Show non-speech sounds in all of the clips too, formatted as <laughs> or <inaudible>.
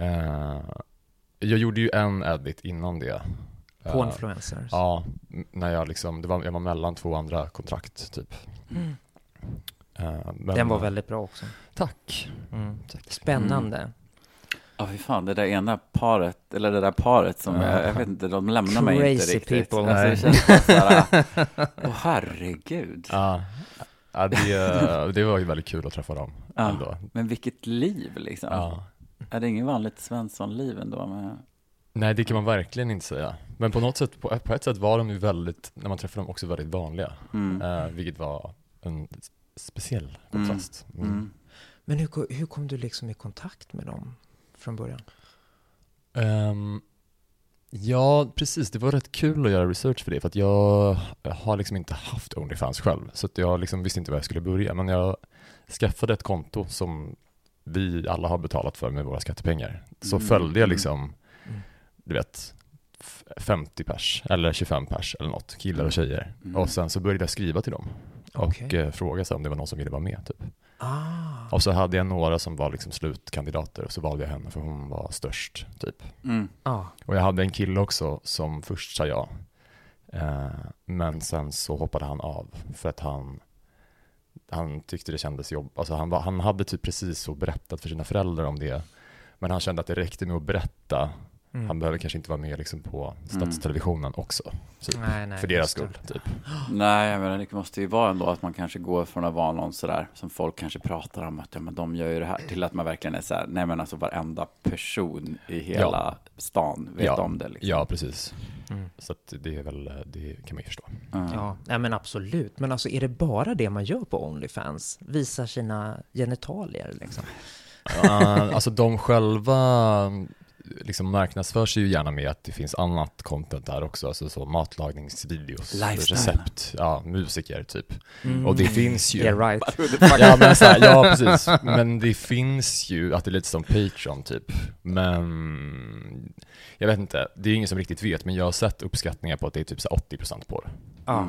Eh, jag gjorde ju en edit innan det. På Eh, influencers? Ja, när jag liksom, det var, jag var mellan två andra kontrakt typ. Mm. Eh, men- Den var väldigt bra också. Tack. Mm. Tack. Spännande. Ja, fy fan, det där ena paret, eller det där paret som, Ja. jag, jag vet inte, de lämnar mig inte Crazy riktigt. people. Alltså, det känns bara <laughs> åh herregud. Ja, ja det, det var ju väldigt kul att träffa dem Ja. ändå. Men vilket liv liksom. Ja. Är det ingen vanligt Svensson-liv ändå? Med... Nej, det kan man verkligen inte säga. Men på något sätt, på, på ett sätt var de ju väldigt, när man träffade dem, också väldigt vanliga. Mm. Eh, vilket var en speciell kontrast. Mm. Mm. Men hur, hur kom du liksom i kontakt med dem från början? Ehm, ja, precis. Det var rätt kul att göra research för det, för att jag, jag har liksom inte haft Onlyfans själv, så att jag liksom visste inte var jag skulle börja. Men jag skaffade ett konto som vi alla har betalat för med våra skattepengar. Så Mm, följde jag liksom, Mm. du vet, f- 50 pers eller 25 pers eller något, killar och tjejer. Mm. Och sen så började jag skriva till dem och Okej. eh, fråga sig om det var någon som ville vara med. Typ. Ah. Och så hade jag några som var liksom slutkandidater och så valde jag henne för hon var störst. Typ. Mm. Ah. Och jag hade en kille också som först sa ja. Eh, men sen så hoppade han av för att han, han tyckte det kändes jobb. Alltså han, var, han hade typ precis så berättat för sina föräldrar om det. Men han kände att det räckte med att berätta. Mm. Han behöver kanske inte vara med liksom på statstelevisionen också. Typ. Nej, nej, för deras skull. Typ. <gasps> Nej, menar, det måste ju vara ändå att man kanske går från att vara någon sådär som folk kanske pratar om att ja, men de gör ju det här till att man verkligen är så här, nej men alltså varenda person i hela stan vet Ja. om det liksom. Ja, precis. Mm. Så att det är väl, det kan man ju förstå. Ja. Ja, nej men absolut. Men alltså är det bara det man gör på Onlyfans? Visar sina genitalier liksom? Uh, alltså de själva liksom marknadsför sig ju gärna med att det finns annat content där också, alltså så matlagningsvideos, Lifestyle. recept, ja, musiker typ. Mm. Och det finns ju. Yeah right. <laughs> Ja men så här, ja precis, men det finns ju att det är lite som Patreon typ, men jag vet inte, det är ingen som riktigt vet, men jag har sett uppskattningar på att det är typ så här 80% på det. Ah.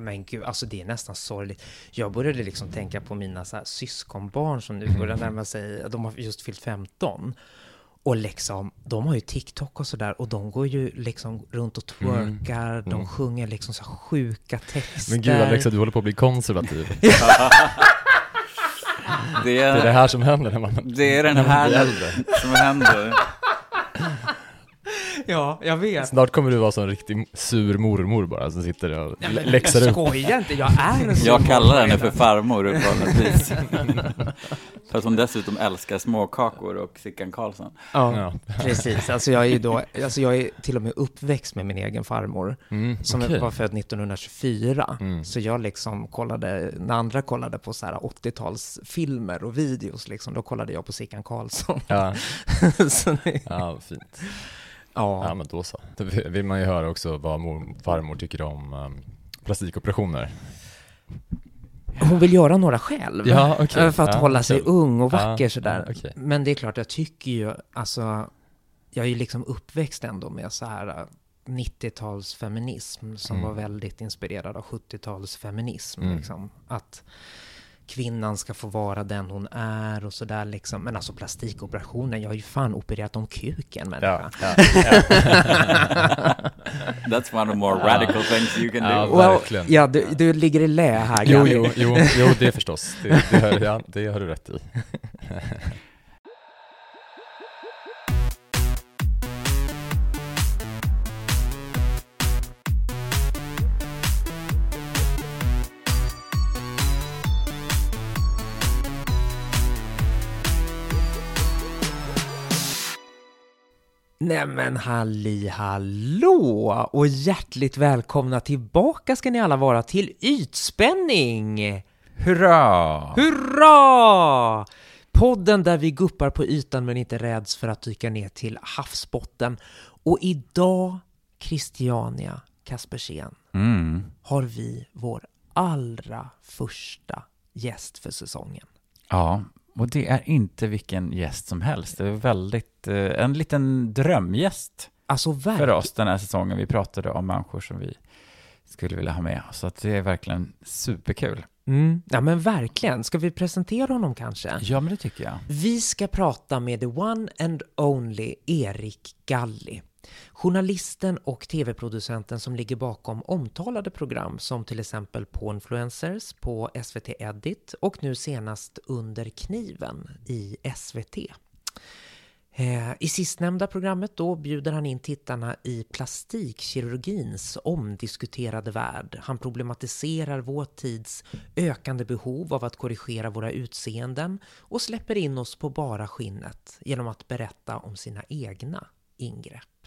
Men gud, alltså det är nästan sorgligt. Jag började liksom tänka på mina så här syskonbarn som nu börjar närma sig, de har just fyllt 15. Och liksom, de har ju TikTok och sådär och de går ju liksom runt och twerkar, de Mm. sjunger liksom så sjuka texter. Men gud Alexa, du håller på att bli konservativ. Det, <laughs> Det är det är, här som händer när man det är den här som händer. Ja, jag vet. Snart kommer du vara som en riktig sur mormor bara, som sitter och men läxar jag upp. skojar inte, jag är en sån Jag kallar henne för farmor vanligtvis. <laughs> för att hon dessutom älskar småkakor och Sickan Karlsson. Ja, Ja. precis. Alltså jag är ju då, alltså jag är till och med uppväxt med min egen farmor. Mm, Som okej. var född 1924. Mm. Så jag liksom kollade, när andra kollade på så här 80-talsfilmer och videos liksom, då kollade jag på Sickan Karlsson. Ja, <laughs> ja, fint. Ja, ja. men då så. Då vill man ju höra också vad mor, farmor tycker om um, plastikoperationer. Hon vill göra några själv. Ja. Eh, För att Ja, hålla sig kul. ung och Ja, vacker sådär. ja, okej. Men det är klart, jag tycker ju, alltså, jag är ju liksom uppväxt ändå med så här eh, 90-talsfeminism som Mm. var väldigt inspirerad av 70-talsfeminism. Mm. Liksom. Att kvinnan ska få vara den hon är och sådär liksom. Men alltså plastikoperationer, jag har ju fan opererat om kuken människa. Ja, ja, ja. <laughs> That's one of the more radical things you can Ja, do. verkligen. ja, du, du ligger i lä här Jo, jo, jo, jo, det förstås. Det, det, hör, ja, det har du rätt i. <laughs> Nämen halli hallå och hjärtligt välkomna tillbaka ska ni alla vara till Ytspänning! Hurra! Hurra! Podden där vi guppar på ytan men inte räds för att dyka ner till havsbotten. Och idag, Christiania Kaspersen, Mm. har vi vår allra första gäst för säsongen. Ja, och det är inte vilken gäst som helst. Det är väldigt, eh, en liten drömgäst Alltså för oss den här säsongen. Vi pratade om människor som vi skulle vilja ha med. Så att det är verkligen superkul. Mm. Ja men verkligen. Ska vi presentera honom kanske? Ja, men det tycker jag. Vi ska prata med the one and only Erik Galli. Journalisten och tv-producenten som ligger bakom omtalade program som till exempel på Influencers på SVT Edit och nu senast Under kniven i SVT. Eh, I sistnämnda programmet då bjuder han in tittarna i plastikkirurgins omdiskuterade värld. Han problematiserar vår tids ökande behov av att korrigera våra utseenden och släpper in oss på bara skinnet genom att berätta om sina egna ingrepp.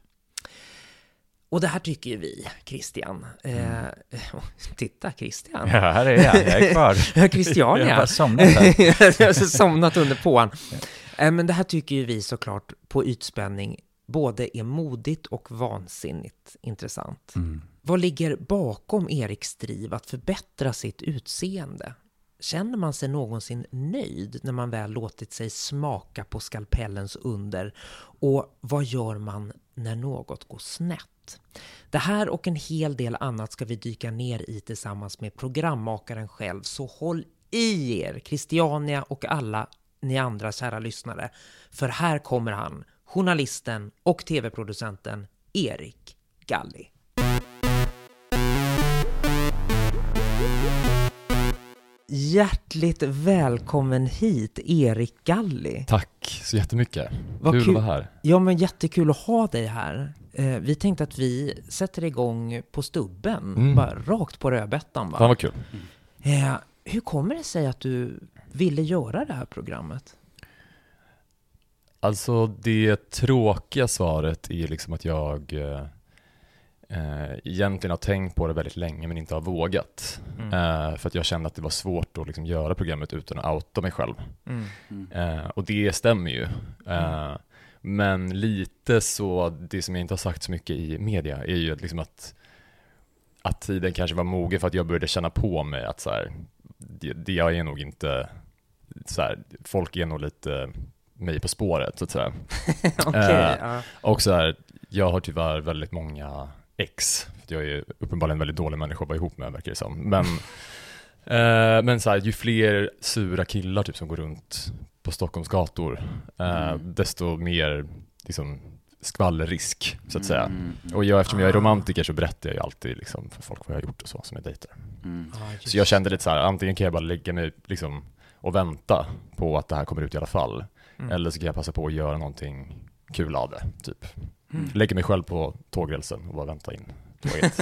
Och det här tycker ju vi, Christian. Eh, <laughs> titta, Christian. Ja, här är jag. Jag är kvar. <laughs> Christian, Jag har ja. bara somnat här. <laughs> jag har somnat under påan. Eh, Men det här tycker ju vi såklart på ytspänning både är modigt och vansinnigt intressant. Mm. Vad ligger bakom Eriks driv att förbättra sitt utseende? Känner man sig någonsin nöjd när man väl låtit sig smaka på skalpellens under? Och vad gör man när något går snett? Det här och en hel del annat ska vi dyka ner i tillsammans med programmakaren själv, så håll i er, Christiania och alla ni andra kära lyssnare. För här kommer han, journalisten och tv-producenten Erik Galli. Hjärtligt välkommen hit, Erik Galli. Tack så jättemycket. Vad kul. att vara här. Ja, men jättekul att ha dig här. Eh, vi tänkte att vi sätter igång på stubben, Mm. bara rakt på rödbetan. Fan Va? vad kul. Eh, hur kommer det sig att du ville göra det här programmet? Alltså det tråkiga svaret är liksom att jag eh, eh, egentligen har tänkt på det väldigt länge men inte har vågat. Mm. Eh, för att jag kände att det var svårt att liksom göra programmet utan att outa mig själv. Mm. Mm. Eh, och det stämmer ju. Eh, men lite så, det som jag inte har sagt så mycket i media är ju att, liksom att, att tiden kanske var mogen för att jag började känna på mig att så här, det, det jag är nog inte, så här, folk är nog lite mig på spåret så att säga. <laughs> Okej, Eh, ja. Och så här, jag har tyvärr väldigt många ex, för jag är uppenbarligen en väldigt dålig människa att vara ihop med verkar det som. Men, <laughs> eh, men så här, ju fler sura killar typ som går runt på Stockholms gator, eh, Mm. desto mer liksom, skvallerrisk så att säga. Mm, mm, Och jag, eftersom jag är Ah. romantiker så berättar jag ju alltid liksom, för folk vad jag har gjort och så som jag dejtar. mm. Just Så jag kände lite så här, antingen kan jag bara lägga mig liksom, och vänta på att det här kommer ut i alla fall, Mm. eller så kan jag passa på att göra någonting kul av det, typ. Mm. Lägger mig själv på tågrälsen och bara vänta in tåget.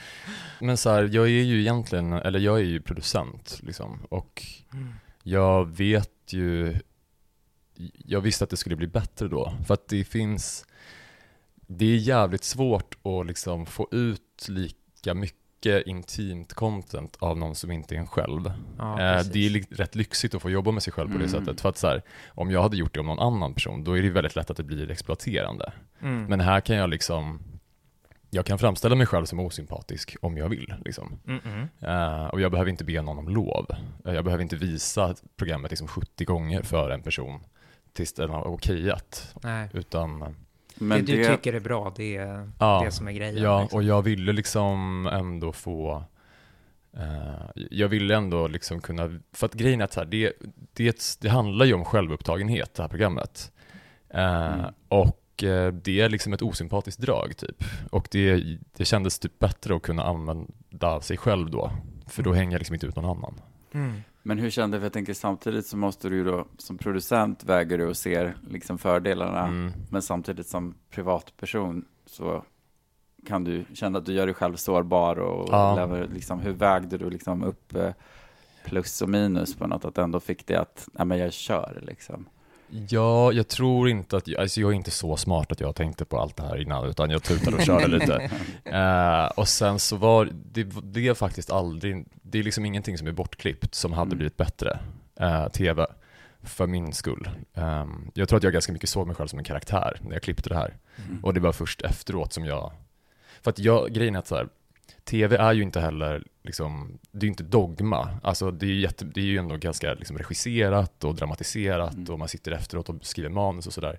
<laughs> Men så här, jag är ju egentligen, eller jag är ju producent liksom, och Mm. jag vet ju, jag visste att det skulle bli bättre då, för att det finns, det är jävligt svårt att liksom få ut lika mycket intimt content av någon som inte är en själv. Ja, Eh, det är rätt lyxigt att få jobba med sig själv på det Mm. sättet. För att så här, om jag hade gjort det om någon annan person, då är det väldigt lätt att det blir exploaterande. Mm. Men här kan jag liksom, jag kan framställa mig själv som osympatisk om jag vill. Liksom. Mm -mm. Eh, och jag behöver inte be någon om lov. Eh, jag behöver inte visa programmet liksom 70 gånger för en person tills den har okejat. Nej. Utan, eh, Men det du det, tycker är bra, det är ja, det som är grejen. ja, liksom. och jag ville liksom ändå få jag ville ändå liksom kunna, för att grejen är att här, det, det, det handlar ju om självupptagenhet det här programmet. Mm. Och det är liksom ett osympatiskt drag typ. Och det, det kändes typ bättre att kunna använda sig själv då. För då hänger jag liksom inte ut någon annan. Mm. men hur kände du? För jag tänker samtidigt så måste du ju då, som producent väger du och ser liksom fördelarna, Mm. men samtidigt som privatperson så kan du känna att du gör dig själv sårbar och Ja. lever, liksom, hur vägde du liksom upp eh, plus och minus på något, att ändå fick det att, nej men jag kör liksom. Ja, jag tror inte att, alltså jag är inte så smart att jag tänkte på allt det här innan, utan jag tutade och körde lite. <laughs> Eh, och sen så var det, det är faktiskt aldrig, det är liksom ingenting som är bortklippt som hade Mm. blivit bättre, eh, tv, för min skull. Ehm, jag tror att jag ganska mycket såg mig själv som en karaktär när jag klippte det här. Mm. Och det var först efteråt som jag, för att jag, grejen är att så här, tv är ju inte heller, liksom, det är inte dogma. Alltså det är ju, jätte, det är ju ändå ganska liksom, regisserat och dramatiserat Mm. och man sitter efteråt och skriver manus och sådär.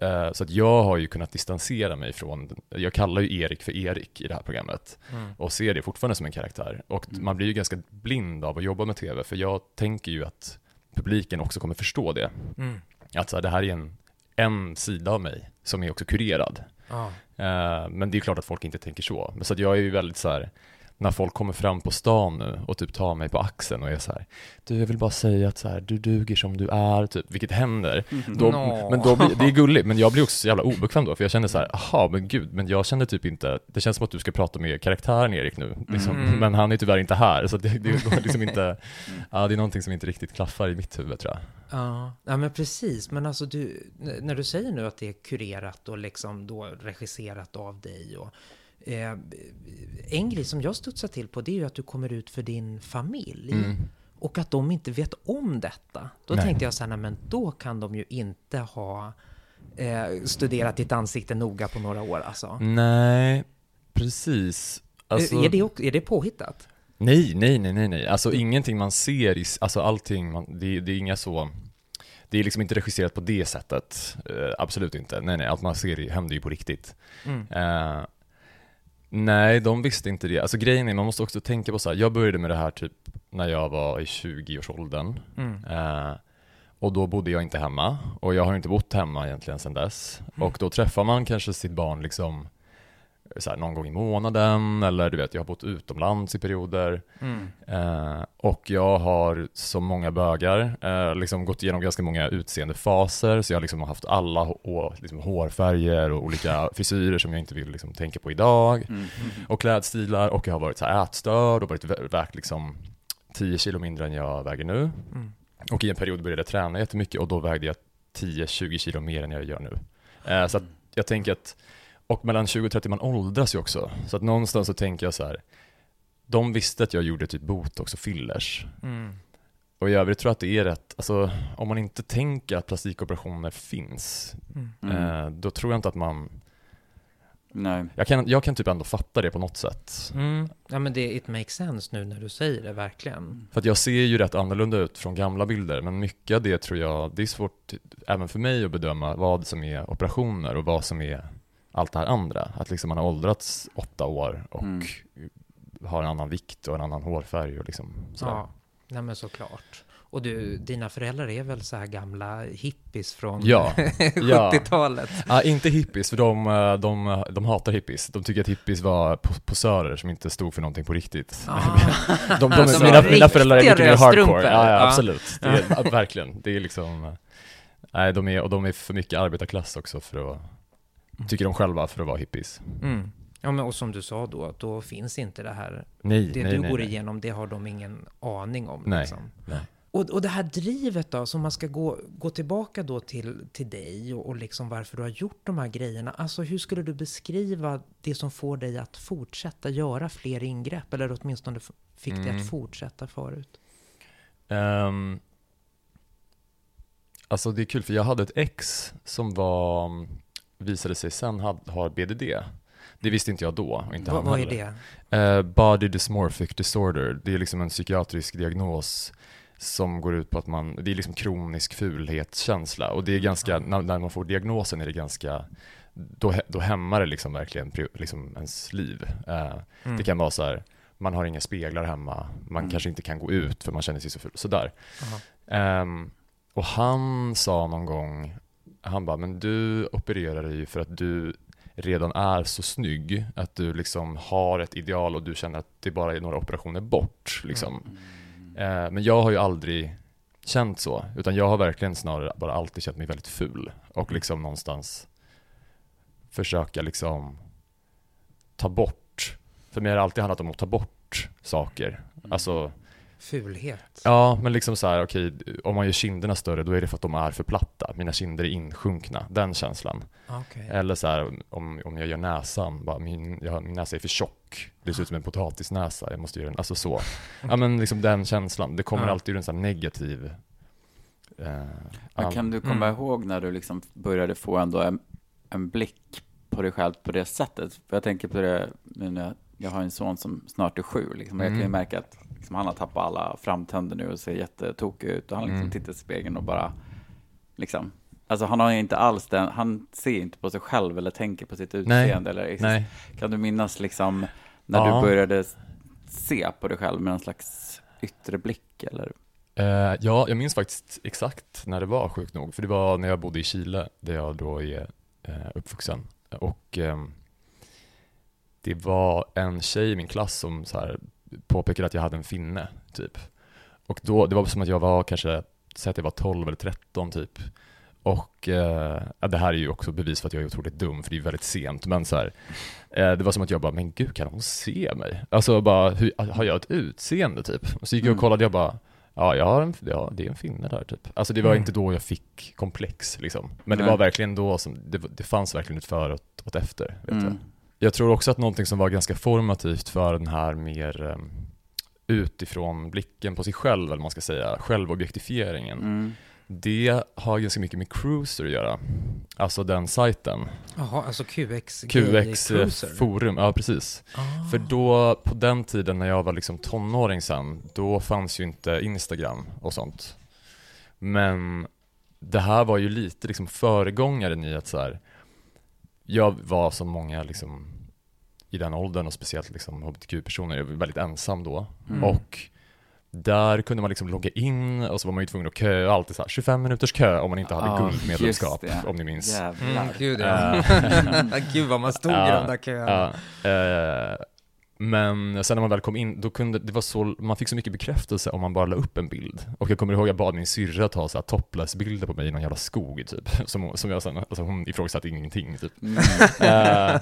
Eh, Så att jag har ju kunnat distansera mig från, jag kallar ju Erik för Erik i det här programmet Mm. och ser det fortfarande som en karaktär. Och Mm. man blir ju ganska blind av att jobba med tv, för jag tänker ju att publiken också kommer förstå det. Mm. Att så här, det här är en, en sida av mig som är också kurerad. Ah. Uh, men det är klart att folk inte tänker så. Så att jag är ju väldigt så här, när folk kommer fram på stan nu och typ tar mig på axeln och är så här, du jag vill bara säga att så här, du duger som du är, typ, vilket händer. Då, Nå. Men då blir, det är gulligt, men jag blir också så jävla obekväm då, för jag känner så här, aha, men gud, men jag känner typ inte, det känns som att du ska prata med karaktären Erik nu, liksom. Mm. men han är tyvärr inte här, så det, det <laughs> går liksom inte, ja det är någonting som inte riktigt klaffar i mitt huvud tror jag. Ja, ja men precis. Men alltså du, när du säger nu att det är kurerat och liksom då regisserat av dig och eh, en grej som jag studsar till på det är ju att du kommer ut för din familj Mm. och att de inte vet om detta. Då Nej. tänkte jag så här, nej, men då kan de ju inte ha eh, studerat ditt ansikte noga på några år alltså. Nej, precis. Alltså, är, det, också- är det påhittat? Nej, nej, nej, nej, nej. Alltså ingenting man ser, i, alltså allting, man, det, det är inga så, det är liksom inte regisserat på det sättet. Eh, absolut inte. Nej, nej, allt man ser händer ju på riktigt. Mm. Eh, nej, de visste inte det. Alltså grejen är, man måste också tänka på så här, jag började med det här typ när jag var i 20-årsåldern. Mm. Eh, och då bodde jag inte hemma, och jag har inte bott hemma egentligen sedan dess. Och då träffar man kanske sitt barn liksom så här, någon gång i månaden, eller du vet, jag har bott utomlands i perioder. Mm. Eh, och jag har, som många bögar, eh, liksom gått igenom ganska många utseendefaser, så jag liksom har haft alla liksom hårfärger och olika <laughs> frisyrer som jag inte vill liksom tänka på idag, Mm. och klädstilar, och jag har varit så här ätstörd och varit vä- vägt liksom 10 kilo mindre än jag väger nu. Mm. Och i en period började jag träna jättemycket och då vägde jag 10-20 kilo mer än jag gör nu. Eh, så att jag tänker att, och mellan 20 och 30 man åldras ju också. Så att någonstans så tänker jag så här, de visste att jag gjorde typ botox och fillers. Mm. Och i övrigt tror jag att det är rätt, alltså om man inte tänker att plastikoperationer finns, Mm. Mm. eh, då tror jag inte att man, Nej. jag kan, jag kan typ ändå fatta det på något sätt. Mm. Ja men det, it makes sense nu när du säger det verkligen. För att jag ser ju rätt annorlunda ut från gamla bilder, men mycket av det tror jag, det är svårt även för mig att bedöma vad som är operationer och vad som är allt det här andra. Att liksom man har åldrats åtta år och Mm. har en annan vikt och en annan hårfärg och liksom sådär. Ja, nej men såklart. Och du, dina föräldrar är väl så här gamla hippies från Ja, <laughs> ja. 70-talet? Ja, inte hippies, för de, de, de hatar hippies. De tycker att hippies var po- posörer som inte stod för någonting på riktigt. Ah. <laughs> De, de, Alltså, <laughs> mina, mina föräldrar är mycket mer hardcore. Ja, ja, Ja. absolut. Det är, verkligen. Det är liksom, nej, de är, och de är för mycket arbetarklass också för att, tycker de själva, för att vara hippies. Mm. Ja, men och som du sa då, då finns inte det här. Nej, Det nej, du nej, går nej. igenom, det har de ingen aning om. Nej, Liksom. nej. Och, och det här drivet då, som man ska gå, gå tillbaka då till, till dig och, och liksom varför du har gjort de här grejerna. Alltså hur skulle du beskriva det som får dig att fortsätta göra fler ingrepp? Eller åtminstone fick dig Mm. att fortsätta förut? Ehm, alltså det är kul för jag hade ett ex som var, visade sig sen had, har BDD. Det visste inte jag då och inte Vad- vad är det? Eh, body dysmorphic disorder, det är liksom en psykiatrisk diagnos som går ut på att man, det är liksom kronisk fulhetskänsla och det är ganska, när, när man får diagnosen är det ganska, då, då hämmar det liksom verkligen liksom ens liv. Eh, Mm. Det kan vara så här, man har inga speglar hemma, man Mm. kanske inte kan gå ut för man känner sig så ful, sådär. Ehm, och han sa någon gång, han bara, men du opererar dig ju för att du redan är så snygg, att du liksom har ett ideal och du känner att det bara är några operationer bort. Liksom. Eh, men jag har ju aldrig känt så, utan jag har verkligen snarare bara alltid känt mig väldigt ful och liksom någonstans försöka liksom ta bort, för mig har det alltid handlat om att ta bort saker. Alltså, Fulhet? Ja, men liksom så här, okej, om man gör kinderna större, då är det för att de är för platta. Mina kinder är insjunkna, den känslan. Okej. Eller så här, om, om jag gör näsan, bara, min, jag, min näsa är för tjock. Det ser ut som en potatisnäsa, jag måste göra den, alltså så. Ja men liksom den känslan, det kommer Ja. alltid ur en sån här negativ... Eh, all- kan du komma Mm. ihåg när du liksom började få ändå en, en blick på dig själv på det sättet? För jag tänker på det nu när jag jag har en son som snart är sju, liksom, och jag kan ju Mm. märka att liksom, han har tappat alla framtänder nu och ser jättetokig ut och han liksom Mm. tittar i spegeln och bara, liksom, alltså han har inte alls den, han ser inte på sig själv eller tänker på sitt utseende eller Nej. Kan du minnas liksom när Ja. du började se på dig själv med en slags yttre blick eller? Eh, ja, jag minns faktiskt exakt när det var sjukt nog, för det var när jag bodde i Chile, där jag då är eh, uppvuxen. Och ehm, det var en tjej i min klass som så här påpekade att jag hade en finne, typ. Och då, det var som att jag var kanske, säg att jag var 12 eller 13 typ. Och eh, det här är ju också bevis för att jag är otroligt dum, för det är väldigt sent, men så här, eh, det var som att jag bara, men gud, kan hon se mig? Alltså bara, hur, har jag ett utseende typ? Och så gick jag och Mm. kollade, jag bara, ja, jag har en, ja, det är en finne där typ. Alltså det var Mm. inte då jag fick komplex liksom. Men det Nej. var verkligen då som, det, det fanns verkligen ett före och ett- efter, vet. Mm. Jag tror också att någonting som var ganska formativt för den här mer um, utifrån blicken på sig själv, eller man ska säga, självobjektifieringen. Mm. Det har ganska mycket med Cruiser att göra. Alltså den sajten. Jaha, alltså QX QX eh, Cruiser. forum, ja precis. Ah. För då, på den tiden när jag var liksom tonåring sen, då fanns ju inte Instagram och sånt. Men det här var ju lite liksom föregångaren i att så här, jag var som många liksom i den åldern och speciellt liksom hbtq-personer, jag var väldigt ensam då. Mm. Och där kunde man liksom logga in och så var man ju tvungen att köa, alltid så här 25 minuters kö om man inte hade Ja, guldmedlemskap, om ni minns. Jävlar. Mm, gud ja. Eh, <laughs> gud vad man stod i Ja, de där köerna. Ja, eh, men sen när man väl kom in, då kunde, det var så, man fick så mycket bekräftelse om man bara la upp en bild. Och jag kommer ihåg jag bad min syrra ta så topless-bilder på mig i någon jävla skog typ. <laughs> Som, som jag sen, alltså hon ifrågasatte ingenting typ. Mm. <laughs> Eh,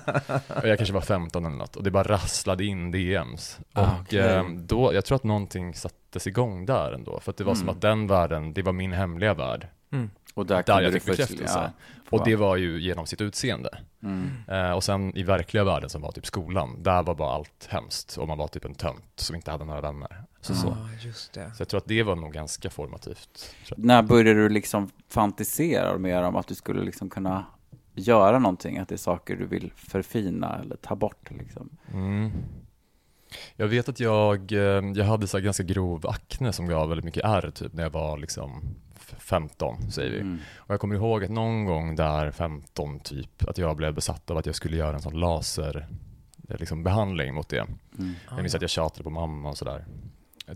och jag kanske var 15 eller något och det bara rasslade in DMs. Ah, och okej. eh, då, jag tror att någonting sattes igång där ändå. För att det var som Mm. att den världen, det var min hemliga värld. Mm. Och där, Där jag fick bekräftelse. ja, Och det var ju genom sitt utseende. Mm. Eh, och sen i verkliga världen som var typ skolan, där var bara allt hemskt och man var typ en tönt som inte hade några vänner. Så, så. Just det. så jag tror att det var nog ganska formativt. När började du liksom fantisera mer om att du skulle liksom kunna göra någonting? Att det är saker du vill förfina eller ta bort liksom? Mm. Jag vet att jag, eh, jag hade så ganska grov akne som gav väldigt mycket ärr typ när jag var liksom 15 säger vi. Mm. Och jag kommer ihåg att någon gång där 15 typ, att jag blev besatt av att jag skulle göra en sån laser eh, liksom behandling mot det. Mm. Jag minns att jag tjatade på mamma och sådär.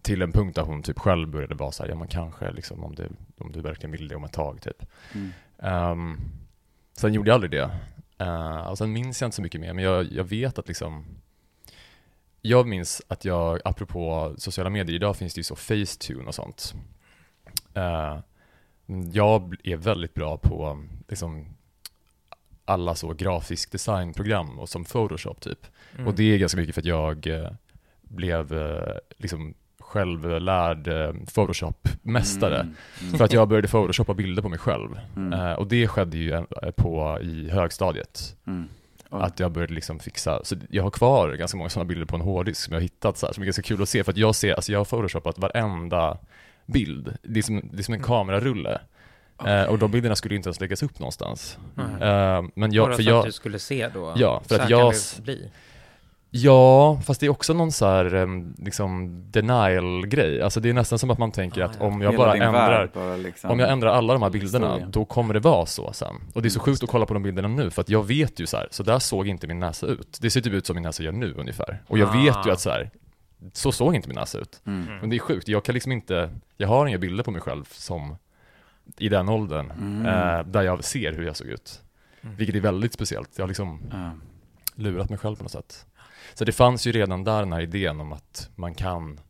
Till en punkt där hon typ själv började vara såhär, ja men kanske liksom om du, om du verkligen vill det om ett tag typ. Mm. Um, sen gjorde jag aldrig det. Uh, och sen minns jag inte så mycket mer, men jag, jag vet att liksom jag minns att jag, apropå sociala medier, idag finns det ju så Facetune och sånt. Uh, jag är väldigt bra på liksom alla så grafisk designprogram och som Photoshop typ. Mm. Och det är ganska mycket för att jag eh, blev eh, liksom självlärd eh, Photoshop-mästare. Mm. Mm. För att jag började photoshoppa bilder på mig själv. Mm. Och det skedde ju på, i högstadiet. Oj. Att jag började liksom fixa, så jag har kvar ganska många sådana bilder på en hårddisk som jag har hittat så här, som är ganska kul att se. För att jag ser, alltså jag har photoshoppat varenda bild. Det är som, det är som en Mm. kamerarulle. Eh, och de bilderna skulle inte ens läggas upp någonstans. Eh, men jag, Bara för för jag, att du skulle se då? Ja, för så att jag- bli. Ja, fast det är också någon så här, liksom denial-grej. Alltså det är nästan som att man tänker Ah, att ja. om jag Hela bara ändrar, bara liksom. om jag ändrar alla de här bilderna, Historien. då kommer det vara så sen. Och det är så Mm, sjukt att kolla på de bilderna nu, för att jag vet ju så här, så där såg inte min näsa ut. Det ser typ ut som min näsa gör nu ungefär. Och jag Ah. vet ju att så här, så såg inte min näsa ut. Mm. Men det är sjukt, jag kan liksom inte, jag har inga bilder på mig själv som i den åldern, Mm. eh, där jag ser hur jag såg ut. Mm. Vilket är väldigt speciellt. Jag har liksom lurat mig själv på något sätt. Så det fanns ju redan där den här idén om att man kan,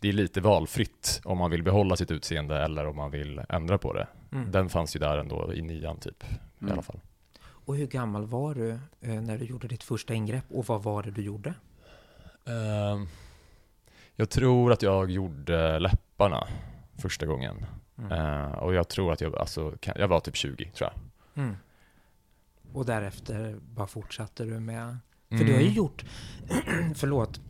det är lite valfritt om man vill behålla sitt utseende eller om man vill ändra på det. Mm. Den fanns ju där ändå i nian typ, i Mm. alla fall. Och hur gammal var du eh, när du gjorde ditt första ingrepp och vad var det du gjorde? Ehm, jag tror att jag gjorde läpparna första gången. Mm. Eh, och jag tror att jag, alltså, jag var typ 20 tror jag. Mm. Och därefter bara fortsatte du med... För Mm. du har ju gjort, <clears throat> förlåt,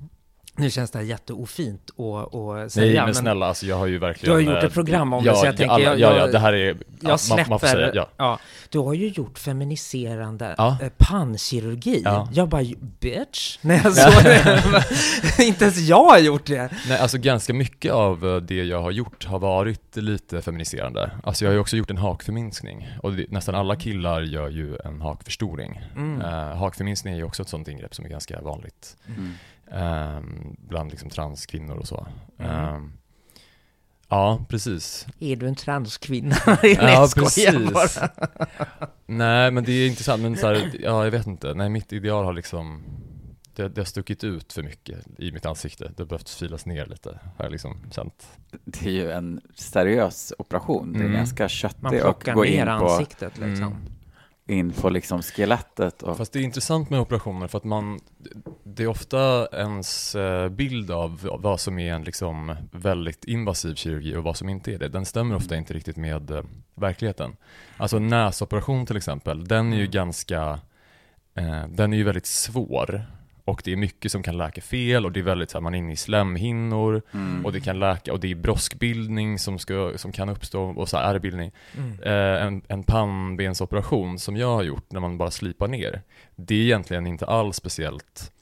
Nu känns det här jätteofint att, att säga. Nej men snälla, alltså jag har ju verkligen... Du har gjort ett eh, program om ja, det, så jag tänker... alla, jag, ja, ja, det här är... ja, jag man- släpper... Man får säga, ja. ja. Du har ju gjort feminiserande Ja. eh, pannkirurgi. Ja. Jag bara, bitch, <laughs> när jag såg <laughs> det. Inte ens jag har gjort det. Nej, alltså ganska mycket av eh, det jag har gjort har varit lite feminiserande. Alltså jag har ju också gjort en hakförminskning och det, nästan alla killar gör ju en hakförstoring. Mm. Uh, hakförminskning är ju också ett sånt ingrepp som är ganska vanligt Mm. Ehm, bland liksom transkvinnor och så. Mm. Ehm, ja, precis. Är du en transkvinna? <laughs> <laughs> Nej, Ja, precis. bara. <laughs> Nej, men det är intressant, men så här, ja, jag vet inte. Nej, mitt ideal har liksom det, det har stuckit ut för mycket i mitt ansikte. Det har behövt filas ner lite, har jag liksom känt. Det är ju en seriös operation. Det är Mm. ganska Man köttig plockar gå ner in på, ansiktet liksom. Mm. In på liksom skelettet. Och, Fast det är intressant med operationer för att man, det är ofta ens eh, bild av vad som är en liksom väldigt invasiv kirurgi och vad som inte är det. Den stämmer ofta inte riktigt med eh, verkligheten. Alltså en näsoperation till exempel, den är ju Mm. ganska, eh, den är ju väldigt svår. Och det är mycket som kan läka fel och det är väldigt så här, man är inne i slemhinnor mm. och det kan läka och det är broskbildning som, ska, som kan uppstå och så här ärrbildning. Mm. Eh, en, en pannbensoperation som jag har gjort när man bara slipar ner, det är egentligen inte alls speciellt.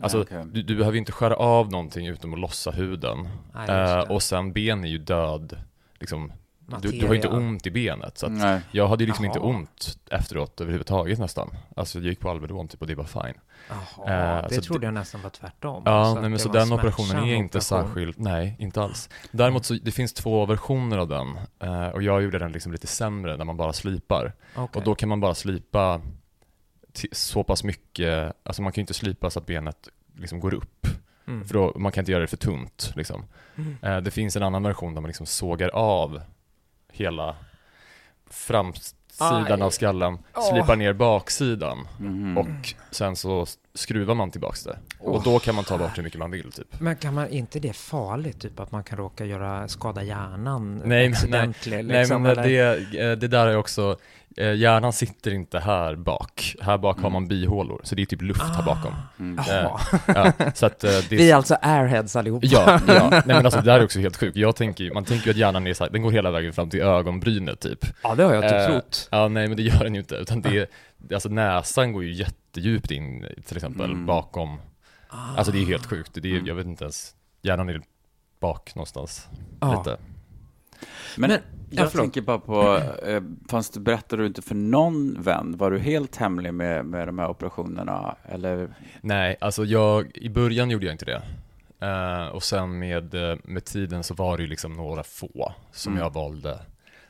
Alltså, okej. du, du behöver inte skära av någonting utom att lossa huden. Nej, Eh, och sen ben är ju död, liksom, du, du har inte ont i benet. Så jag hade ju liksom inte Jaha. ont efteråt överhuvudtaget nästan. Alltså jag gick på Alvedon typ och det var fine. Jaha, Eh, det trodde jag nästan var tvärtom. Ja, Alltså nej, men det så den en operationen är inte operation. särskilt, nej, inte alls. Däremot så, det finns två versioner av den, eh, och jag gjorde den liksom lite sämre när man bara slipar. Okej. Och då kan man bara slipa så pass mycket, alltså man kan ju inte slipa så att benet liksom går upp, Mm. för då, man kan inte göra det för tunt liksom. Mm. Eh, det finns en annan version där man liksom sågar av hela framsidan Aj. av skallen, Åh. slipar ner baksidan Mhm. och sen så skruvar man tillbaks det. Och då kan man ta bort hur mycket man vill typ. Men kan man inte det farligt, typ att man kan råka göra, skada hjärnan Nej, men- Nej liksom, men eller? det, eh, det där är också, eh, hjärnan sitter inte här bak. Här bak har Mm. man bihålor, så det är typ luft här bakom. Mm. Jaha. Ja, så att eh, <laughs> det Vi är alltså airheads allihopa. Ja, ja. <laughs> Nej men alltså det där är också helt sjukt. Jag tänker man tänker ju att hjärnan är så här, den går hela vägen fram till ögonbrynet typ. ja, det har jag typ Eh, trott. Ja, nej men det gör den ju inte, utan det är, alltså näsan går ju jättedjupt in till exempel Mm. bakom, Ah. alltså det är helt sjukt. Det är, Mm. jag vet inte ens, hjärnan är bak någonstans. Ja. Lite. Men, Men- jag förlåt. tänker bara på, eh, fanns du, berättade du inte för någon vän? Var du helt hemlig med, med de här operationerna? Eller? Nej, alltså jag, i början gjorde jag inte det. Eh, och sen med, eh, med tiden så var det ju liksom några få som Mm. jag valde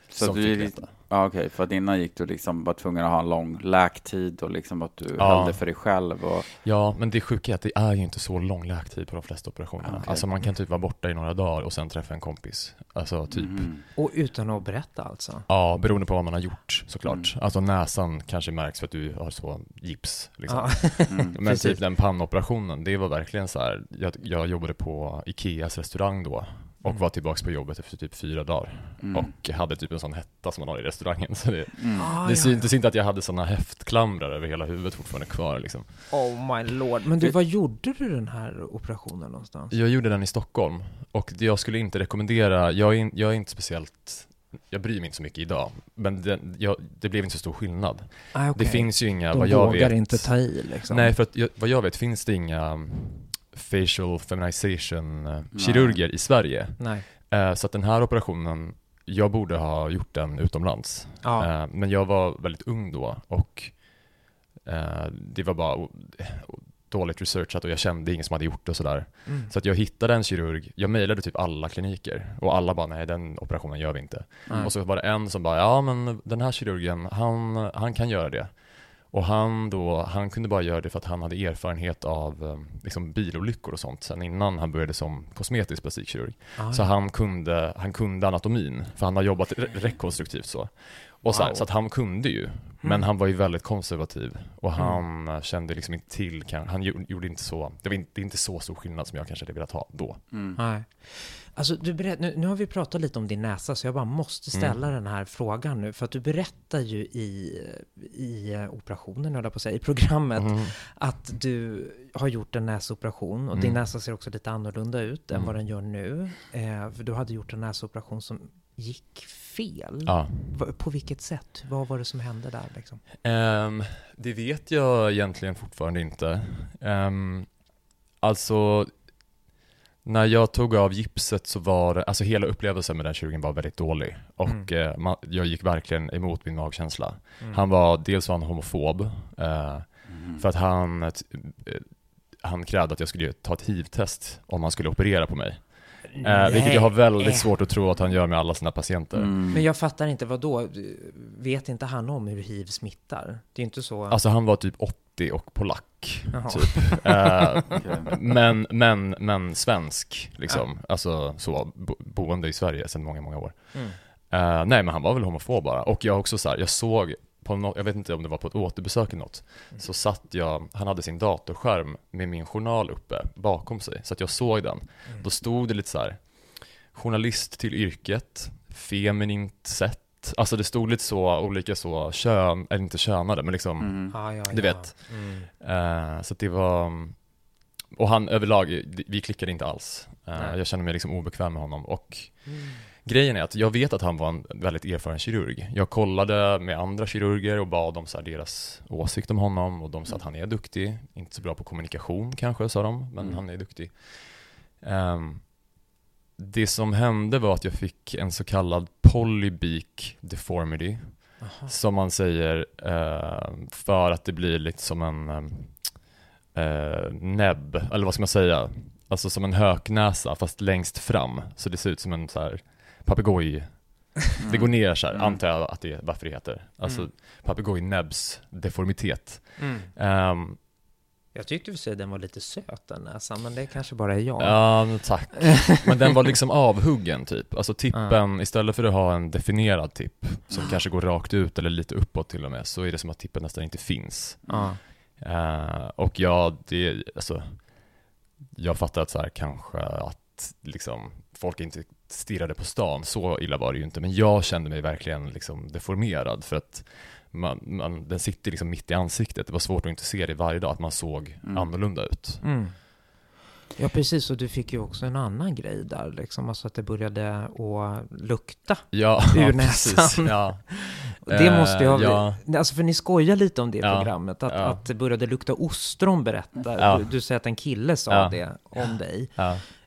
Så som du fick är veta. Ja, okej, för att innan gick du liksom var tvungen att ha en lång läktid och liksom att du Ja. höll det för dig själv och... Ja, men det sjuka är att det är ju inte så lång läktid på de flesta operationerna. Okej. Alltså man kan typ vara borta i några dagar och sen träffa en kompis. Alltså typ. Mhm. Och utan att berätta alltså? Ja, beroende på vad man har gjort såklart. Mm. Alltså näsan kanske märks för att du har så gips. Liksom. Ja. Mm. <laughs> Men typ den pannoperationen, det var verkligen så här. Jag, jag jobbade på Ikeas restaurang då och Mm. var tillbaks på jobbet efter typ fyra dagar. Mm. Och hade typ en sån hetta som man har i restaurangen. Så det, Mm. Ah, det ja, syntes inte att jag hade såna häftklamrar över hela huvudet fortfarande kvar liksom. ja. Oh my lord. Men du, var gjorde du den här operationen någonstans? Jag gjorde den i Stockholm och det jag skulle inte rekommendera, jag är, jag är inte speciellt, jag bryr mig inte så mycket idag, men det, jag, det blev inte så stor skillnad. Ah, okej. Det finns ju inga, De vad jag vågar vet. inte ta i liksom? Nej, för att jag, vad jag vet finns det inga facial feminization eh, kirurger i Sverige. Nej. Eh, så att den här operationen, jag borde ha gjort den utomlands. Ja. Eh, men jag var väldigt ung då och det var bara dåligt researchat och jag kände ingen som hade gjort det och sådär. Mm. Så att jag hittade en kirurg, jag mejlade typ alla kliniker och alla bara nej den operationen gör vi inte. Nej. Och så var det en som bara ja men den här kirurgen, han, han kan göra det. Och han då, han kunde bara göra det för att han hade erfarenhet av eh, liksom bilolyckor och sånt sen innan han började som kosmetisk plastikkirurg. Ah, Så han kunde, han kunde anatomin, för han har jobbat re- rekonstruktivt så. Och så, Wow. så att han kunde ju, men Mm. han var ju väldigt konservativ och Mm. han eh, kände liksom inte till, han gjo- gjorde inte så, det var inte, det är inte så stor skillnad som jag kanske hade velat ha då. Mm. Alltså, du berätt, nu, nu har vi pratat lite om din näsa, så jag bara måste ställa Mm. den här frågan nu. För att du berättar ju i, i eh, operationen, höll på att säga, i programmet, Mm. att du har gjort en näsoperation och din Mm. näsa ser också lite annorlunda ut än Mm. vad den gör nu. Eh, för du hade gjort en näsoperation som gick fel. Ja. På vilket sätt? Vad var det som hände där liksom? Ehm, det vet jag egentligen fortfarande inte. Um, alltså, när jag tog av gipset så var alltså hela upplevelsen med den kirurgen var väldigt dålig. Och Mm. eh, man, jag gick verkligen emot min magkänsla. Mm. Han var, dels var han homofob, eh, Mm. för att han, eh, han krävde att jag skulle ta ett hiv-test om han skulle operera på mig. Eh, vilket jag har väldigt svårt att tro att han gör med alla sina patienter. Mm. Men jag fattar inte, vad då? Vet inte han om hur hiv smittar? Det är ju inte så... Alltså han var typ 80 och polack, Jaha. typ. <laughs> Okej. men, men, men svensk, liksom. Alltså så, bo, boende i Sverige sedan många, många år. Mm. Eh, nej, men han var väl homofob bara. Och jag också så här, jag såg på något, jag vet inte om det var på ett återbesök eller något, Mm. så satt jag, han hade sin datorskärm med min journal uppe bakom sig, så att jag såg den. Mm. Då stod det lite så här, journalist till yrket, feminint sätt, alltså det stod lite så, olika så, kön, eller inte könade, men liksom, Mm. Ja, ja, Du ja. vet. Mm. Eh, så att det var, och han överlag, vi klickade inte alls. Nej. jag kände mig liksom obekväm med honom och Mm. grejen är att jag vet att han var en väldigt erfaren kirurg. Jag kollade med andra kirurger och bad om så här deras åsikt om honom och de sa att han är duktig, inte så bra på kommunikation kanske sa de, men Mm. han är duktig. Ehm, det som hände var att jag fick en så kallad polybeak deformity, Aha. som man säger eh, för att det blir lite som en eh, näbb, eller vad ska man säga? Alltså som en höknäsa fast längst fram. Så det ser ut som en så här papegoj. Det går ner så här, Mm. antar jag att det är varför det heter. Alltså Mm. papegojnäbbs deformitet. Mm. Ehm, Jag tyckte för sig den var lite söt den näsan, men det kanske bara är jag. Ja, men tack. Men den var liksom avhuggen typ. Alltså tippen, istället för att ha en definierad tipp som kanske går rakt ut eller lite uppåt till och med, så är det som att tippen nästan inte finns. Ja. Eh, och ja, det, alltså, jag fattar att så här kanske att liksom folk inte stirrade på stan, så illa var det ju inte, men jag kände mig verkligen liksom deformerad för att man, man, den sitter liksom mitt i ansiktet, det var svårt att inte se det varje dag, att man såg Mm. annorlunda ut. Mm. Ja, precis. Och du fick ju också en annan grej där, liksom. Alltså att det började att lukta. Ja, Ur ja näsan. precis. Ja. <laughs> Det Eh, måste ju ha... ja. Alltså för ni skojar lite om det i Ja, programmet, att, ja. att det började lukta ostron berättar. Ja. Du, du säger att en kille sa Ja. det om dig.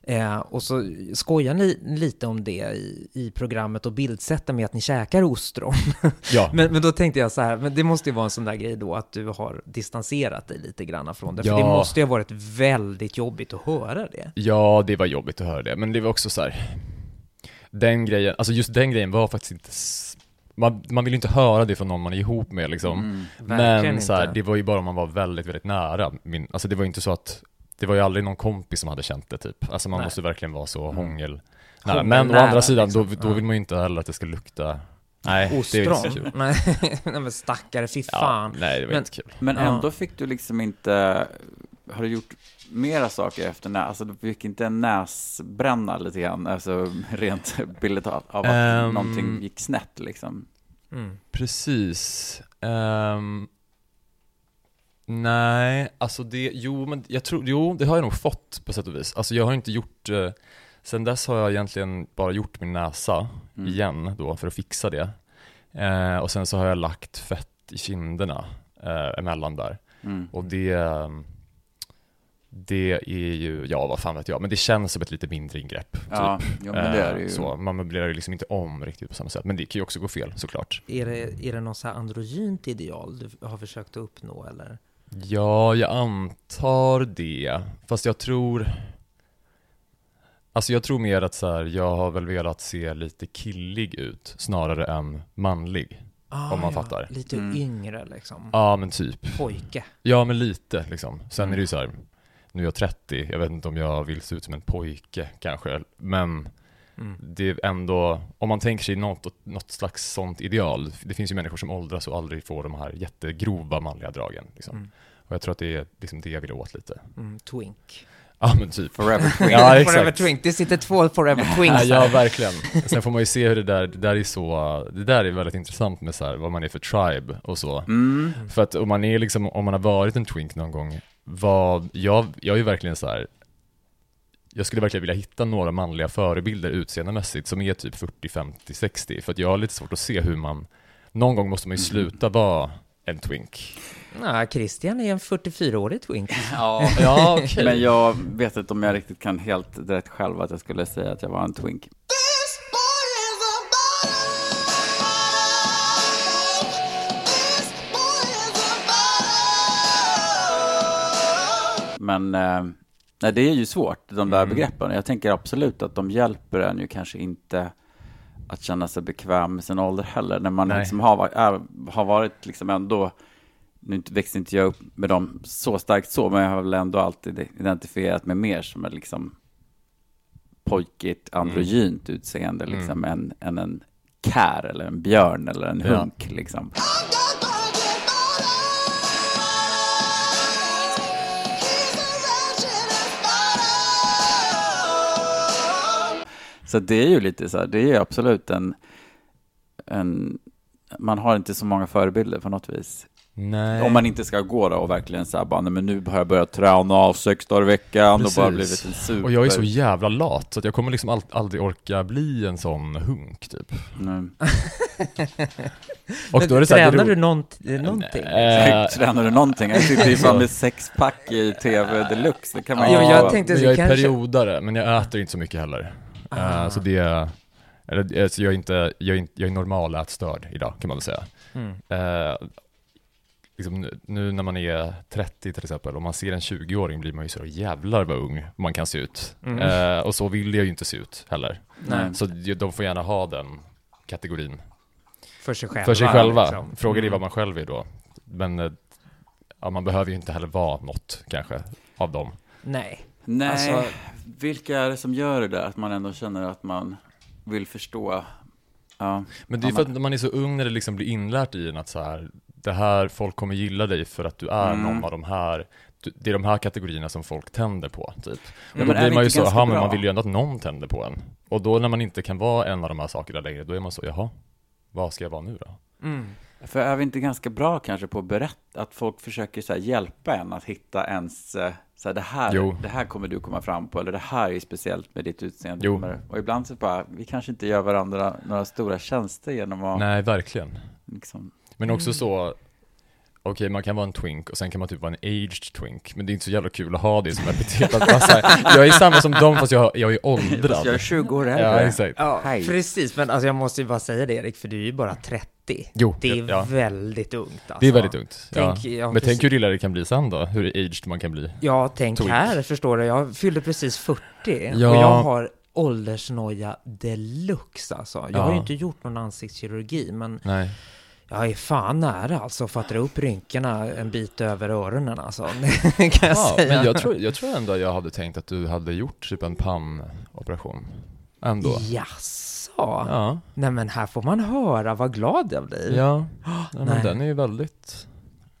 Eh, och så skojar ni lite om det i, i programmet och bildsätter med att ni käkar ostron. <laughs> Ja. men, men då tänkte jag så här, men det måste ju vara en sån där grej då att du har distanserat dig lite grann från det. För Ja. det måste ju ha varit väldigt jobbigt att höra det. ja, det var jobbigt att höra det, men det var också så här. den grejen, alltså just den grejen var faktiskt inte, man, man vill ju inte höra det från någon man är ihop med liksom. Mm. Men så här, det var ju bara om man var väldigt, väldigt nära. Min, alltså det var ju inte så att, det var ju aldrig någon kompis som hade känt det typ. Alltså man Nej. måste verkligen vara så Mm. hångel nära. Hångel Men å nära, andra sidan, liksom. då, då Ja. vill man ju inte heller att det ska lukta, nej, det är inte så Ostron? kul. <laughs> Nej, men stackare, fy Ja, fan. nej, det var Men- inte kul. Men Ja. ändå fick du liksom inte, har du gjort mera saker efter när, alltså du fick inte en näsbränna lite grann, alltså <laughs> rent billigt av av att Ehm. någonting gick snett liksom? Mm. Precis. Ehm, nej, alltså det, jo men jag tror, jo det har jag nog fått på sätt och vis. Alltså jag har inte gjort, eh, sen dess har jag egentligen bara gjort min näsa Mm. igen då för att fixa det. Eh, och sen så har jag lagt fett i kinderna eh, emellan där. Mm. Och det, ehm, det är ju, ja vad fan vet jag, men det känns som ett lite mindre ingrepp. Typ. Ja, jo, men det är det Eh, ju. Så, man möblerar ju liksom inte om riktigt på samma sätt, men det kan ju också gå fel såklart. Är det, är det något så här androgynt ideal du har försökt att uppnå eller? Ja, jag antar det. Fast jag tror... Alltså jag tror mer att så här, jag har väl velat se lite killig ut snarare än manlig. Ah, Om man fattar. Lite Mm. yngre liksom. Ja, men typ. Pojke. Ja, men lite liksom. Sen Mm. är det ju så här, nu är jag 30, jag vet inte om jag vill se ut som en pojke kanske, men Mm. det är ändå, om man tänker sig något, något slags sånt ideal, det finns ju människor som åldras och aldrig får de här jättegrova manliga dragen. Liksom. Mm. Och jag tror att det är liksom det jag vill åt lite. Mm. Twink. Ja men typ. Forever <laughs> Twink. Ja, exakt. Forever Twink, det sitter två Forever <laughs> Twinks Ja, här. ja, verkligen. Sen får man ju se hur det där, det där är så, det där är väldigt intressant med så här, vad man är för tribe och så. Mm. För att om man är liksom, om man har varit en twink någon gång, vad, jag, jag är ju verkligen så här. Jag skulle verkligen vilja hitta några manliga förebilder utseendemässigt som är typ 40, 50, 60, för att jag har lite svårt att se hur man, någon gång måste man ju sluta vara en twink. Ja, Christian är en 44-årig twink. <laughs> Ja, <laughs> Ja, okej. men jag vet inte om jag riktigt kan helt direkt själv att jag skulle säga att jag var en twink. Men eh, nej, det är ju svårt, de där Mm. begreppen. Jag tänker absolut att de hjälper en ju kanske inte att känna sig bekväm med sin ålder heller. När man Nej. liksom har, varit- är, har varit liksom ändå, nu inte- växte inte jag upp med dem så starkt så, men jag har väl ändå alltid identifierat mig mer som en liksom pojkigt, androgynt utseende, Mm. liksom, än, än en kär eller en björn eller en Ja. hunk. Liksom. <laughs> Så det är ju lite så här, det är ju absolut en, en, man har inte så många förebilder på något vis. Nej. Om man inte ska gå då och verkligen säga bara, nej men nu har jag börjat träna av sex dagar i veckan och bara Precis. blivit en super. Och jag är så jävla lat, så att jag kommer liksom ald- aldrig orka bli en sån hunk typ. Mm. Och då är det så här, är Tränar ro- du nånt, någonting? Eh, Tränar du någonting? Jag sitter ju <laughs> fan med sexpack i TV deluxe, det kan man Ja, ju jag ha. tänkte- men så jag är kanske- periodare, men jag äter inte så mycket heller. Eh, Ah. så det, eller alltså jag är inte, jag är, jag är normalätstörd idag kan man väl säga. Mm. Eh, liksom nu, när man är 30 till exempel, om man ser en 20-åring blir man ju så jävlar vad ung man kan se ut. Mm. Eh, och så vill jag ju inte se ut heller. Nej. Så de får gärna ha den kategorin. För sig själva. För sig själva. liksom. Frågan är Mm. vad man själv är då. Men ja, man behöver ju inte heller vara något kanske av dem. Nej. Nej, Alltså- vilka är det som gör det där? Att man ändå känner att man vill förstå? Ja, Men det är Ja, för att man är så ung när det liksom blir inlärt i en att så här, det här, folk kommer gilla dig för att du är Mm. någon av de här, det är de här kategorierna som folk tänder på, typ. Och men då är blir man ju så, jaha men man vill ju ändå att någon tänder på en. Och då när man inte kan vara en av de här sakerna längre, då är man så, jaha, vad ska jag vara nu då? Mm. För är vi inte ganska bra kanske på att berätta, att folk försöker så hjälpa en att hitta ens, eh, så här, det, här, Jo. det här kommer du komma fram på, eller det här är speciellt med ditt utseende. Jo. Och ibland så bara, vi kanske inte gör varandra några stora tjänster genom att Nej, verkligen. liksom, Men också så, okej man kan vara en twink och sen kan man typ vara en aged twink, men det är inte så jävla kul att ha det som epitet. Att <laughs> bara så här, jag är samma som dem fast jag, jag är åldrad. jag är 20 år äldre. Ja, exakt. Ja, Hej. precis. Men alltså jag måste ju bara säga det Erik, för du är ju bara 30. Jo, Det är ja. väldigt ungt alltså. Det är väldigt ungt. Tänk- ja. Men precis. tänk hur illa det kan bli sen då, hur aged man kan bli. Ja, tänk Twink. här, förstår du. Jag fyllde precis 40 Ja. och jag har åldersnoja deluxe alltså. Jag har ju inte gjort någon ansiktskirurgi, men Nej. Jag är fan nära alltså för att dra upp rynkorna en bit över öronen alltså. <laughs> Kan jag Ja, säga. men jag tror, jag tror ändå jag hade tänkt att du hade gjort typ en pannoperation. Ändå. Jaså? Ja. Nej men här får man höra vad glad jag blir. Ja. <gasps> ja men Nej. den är ju väldigt,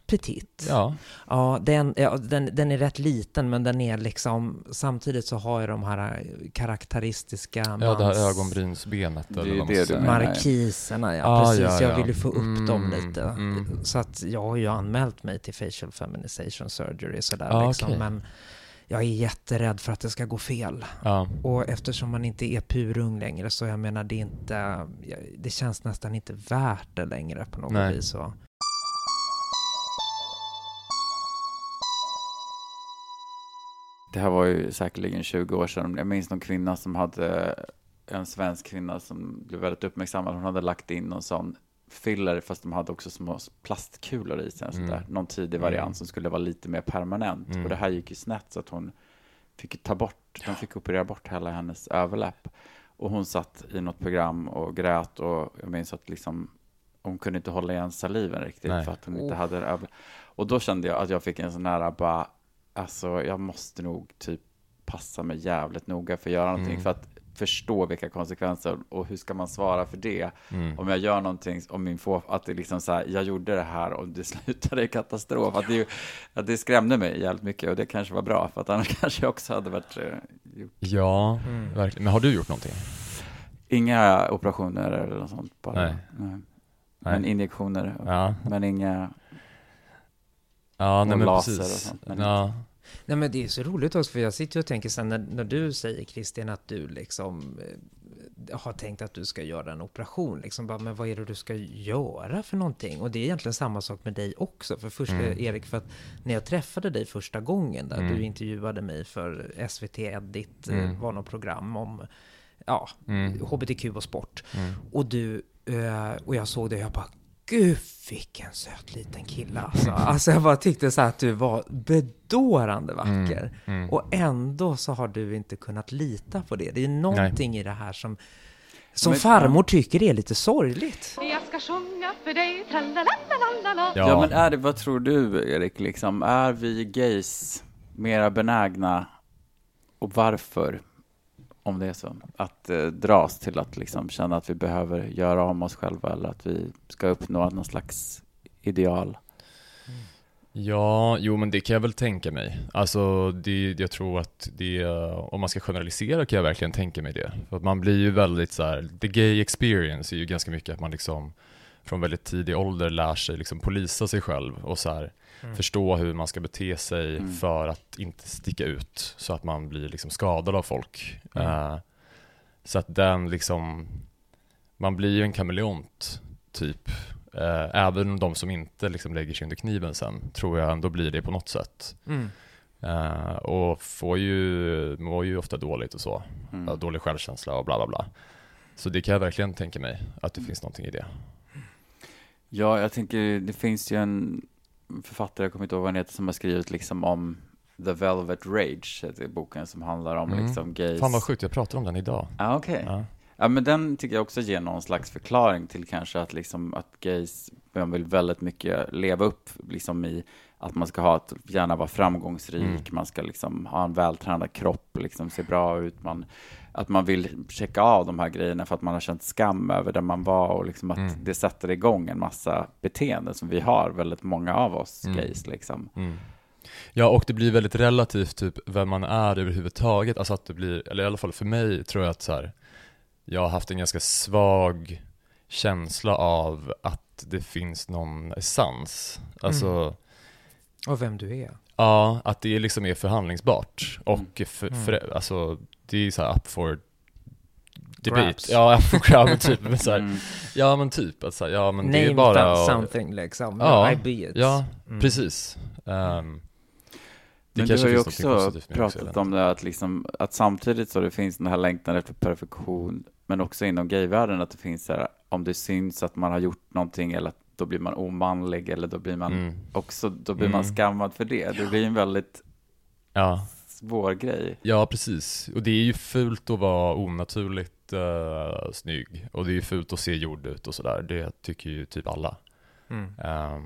Petit. ja. Ja, den, ja den, den är rätt liten, men den är liksom, samtidigt så har jag de här karaktäristiska Ja, det här mans- ögonbrynsbenet Det eller ju det du. Markiserna, ja. Ah, precis. ja, Jag ja. vill ju få upp dem Mm, lite. mm. Så att jag har ju anmält mig till facial feminization surgery sådär Ah, liksom. okej. Men jag är jätterädd för att det ska gå fel. Ja. Och eftersom man inte är purung längre så jag menar det är inte, det känns nästan inte värt det längre på något Nej. vis. Så. Det här var ju säkerligen 20 år sedan. Jag minns någon kvinna som hade, en svensk kvinna som blev väldigt uppmärksammad. Hon hade lagt in någon sån filler, fast de hade också små plastkulor i sig. Mm. Mm. Någon tidig variant Mm. som skulle vara lite mer permanent. Mm. Och det här gick ju snett så att hon fick ta bort, de fick operera bort hela hennes överläpp. Och hon satt i något program och grät och jag minns att liksom hon kunde inte hålla igen saliven riktigt Nej. för att hon inte hade det över. Och då kände jag att jag fick en sån här bara, alltså jag måste nog typ passa mig jävligt noga för att göra någonting. Mm. För att förstå vilka konsekvenser och hur ska man svara för det? Mm. Om jag gör någonting, om min få, att det liksom så här, jag gjorde det här och det <laughs> slutade i katastrof. Att det, ju- att det skrämde mig jävligt mycket och det kanske var bra, för att annars <laughs> kanske jag också hade varit, eh, gjort. Ja, Mm. verkligen. Men har du gjort någonting? inga operationer eller något sånt bara. Nej. Nej. Men injektioner, Ja, men inga, ja nej, Och men laser precis. och sånt, men ja. Nej men det är så roligt också för jag sitter och tänker sen när, när du säger Christian att du liksom eh, har tänkt att du ska göra en operation liksom bara, men vad är det du ska göra för någonting? Och det är egentligen samma sak med dig också. För först Mm. Erik, för att när jag träffade dig första gången där Mm. du intervjuade mig för SVT Edit, eh, Mm. var något program om ja, Mm. HBTQ och sport. Mm. Och du, eh, och jag såg det och jag bara, gud vilken söt liten kille alltså. Alltså jag bara tyckte så här att du var bedårande vacker. Mm. Mm. Och ändå så har du inte kunnat lita på det. Det är någonting i det här som, som Men- farmor tycker är lite sorgligt. Jag ska sjunga för dig. Ja, Ja. men är det, vad tror du Erik, liksom, är vi gays mera benägna och varför, om det är så, att eh, dras till att liksom känna att vi behöver göra om oss själva eller att vi ska uppnå någon slags ideal? Mm. Ja, jo men det kan jag väl tänka mig. Alltså, det, jag tror att det, om man ska generalisera kan jag verkligen tänka mig det. För att man blir ju väldigt så här, the gay experience är ju ganska mycket att man liksom från väldigt tidig ålder lär sig liksom polisa sig själv och så här, Mm. förstå hur man ska bete sig Mm. för att inte sticka ut så att man blir liksom skadad av folk. Mm. Eh, så att den liksom, man blir ju en kameleont typ. Eh, även de som inte liksom lägger sig under kniven sen tror jag ändå blir det på något sätt. Mm. Eh, och får ju, mår ju ofta dåligt och så. Mm. Dålig självkänsla och bla bla bla. Så det kan jag verkligen tänka mig, att Mm. det finns någonting i det. Ja, jag tänker, det finns ju en författare, jag kommer inte ihåg vad han heter, som har skrivit liksom om The Velvet Rage, heter boken som handlar om Mm. liksom gays. Fan vad sjukt, jag pratar om den idag. Ja, okej. Ja. Ja, men den tycker jag också ger någon slags förklaring till kanske att liksom att gays, man vill väldigt mycket leva upp liksom i att man ska ha ett, gärna vara framgångsrik, Mm. man ska liksom ha en vältränad kropp, liksom se bra ut, man, att man vill checka av de här grejerna för att man har känt skam över där man var och liksom att Mm. det sätter igång en massa beteenden som vi har, väldigt många av oss Mm. gays liksom. Mm. Ja, och det blir väldigt relativt typ vem man är överhuvudtaget. Alltså att det blir, eller i alla fall för mig tror jag att så här, jag har haft en ganska svag känsla av att det finns någon essens. Alltså, Och vem du är. ja, att det liksom är förhandlingsbart. Och för, Mm. för, alltså, det är så här up for debate. Ja, up for grab, typ. Men så här, <laughs> Mm. Ja men typ, att så här, ja men det Name är bara att- something liksom. Ja, I be it. Ja, Mm. precis. Det Men du har ju också det pratat om det att, liksom, att samtidigt så det finns den här längtan efter perfektion, men också inom gayvärlden att det finns så här, om det syns att man har gjort någonting eller att då blir man omanlig eller då blir man Mm. också, då blir man Mm. skammad för det. Det blir en väldigt Ja. Svår grej. ja, precis. Och det är ju fult att vara onaturligt uh, snygg. Och det är ju fult att se gjord ut och sådär. Det tycker ju typ alla. Mm. Ehm,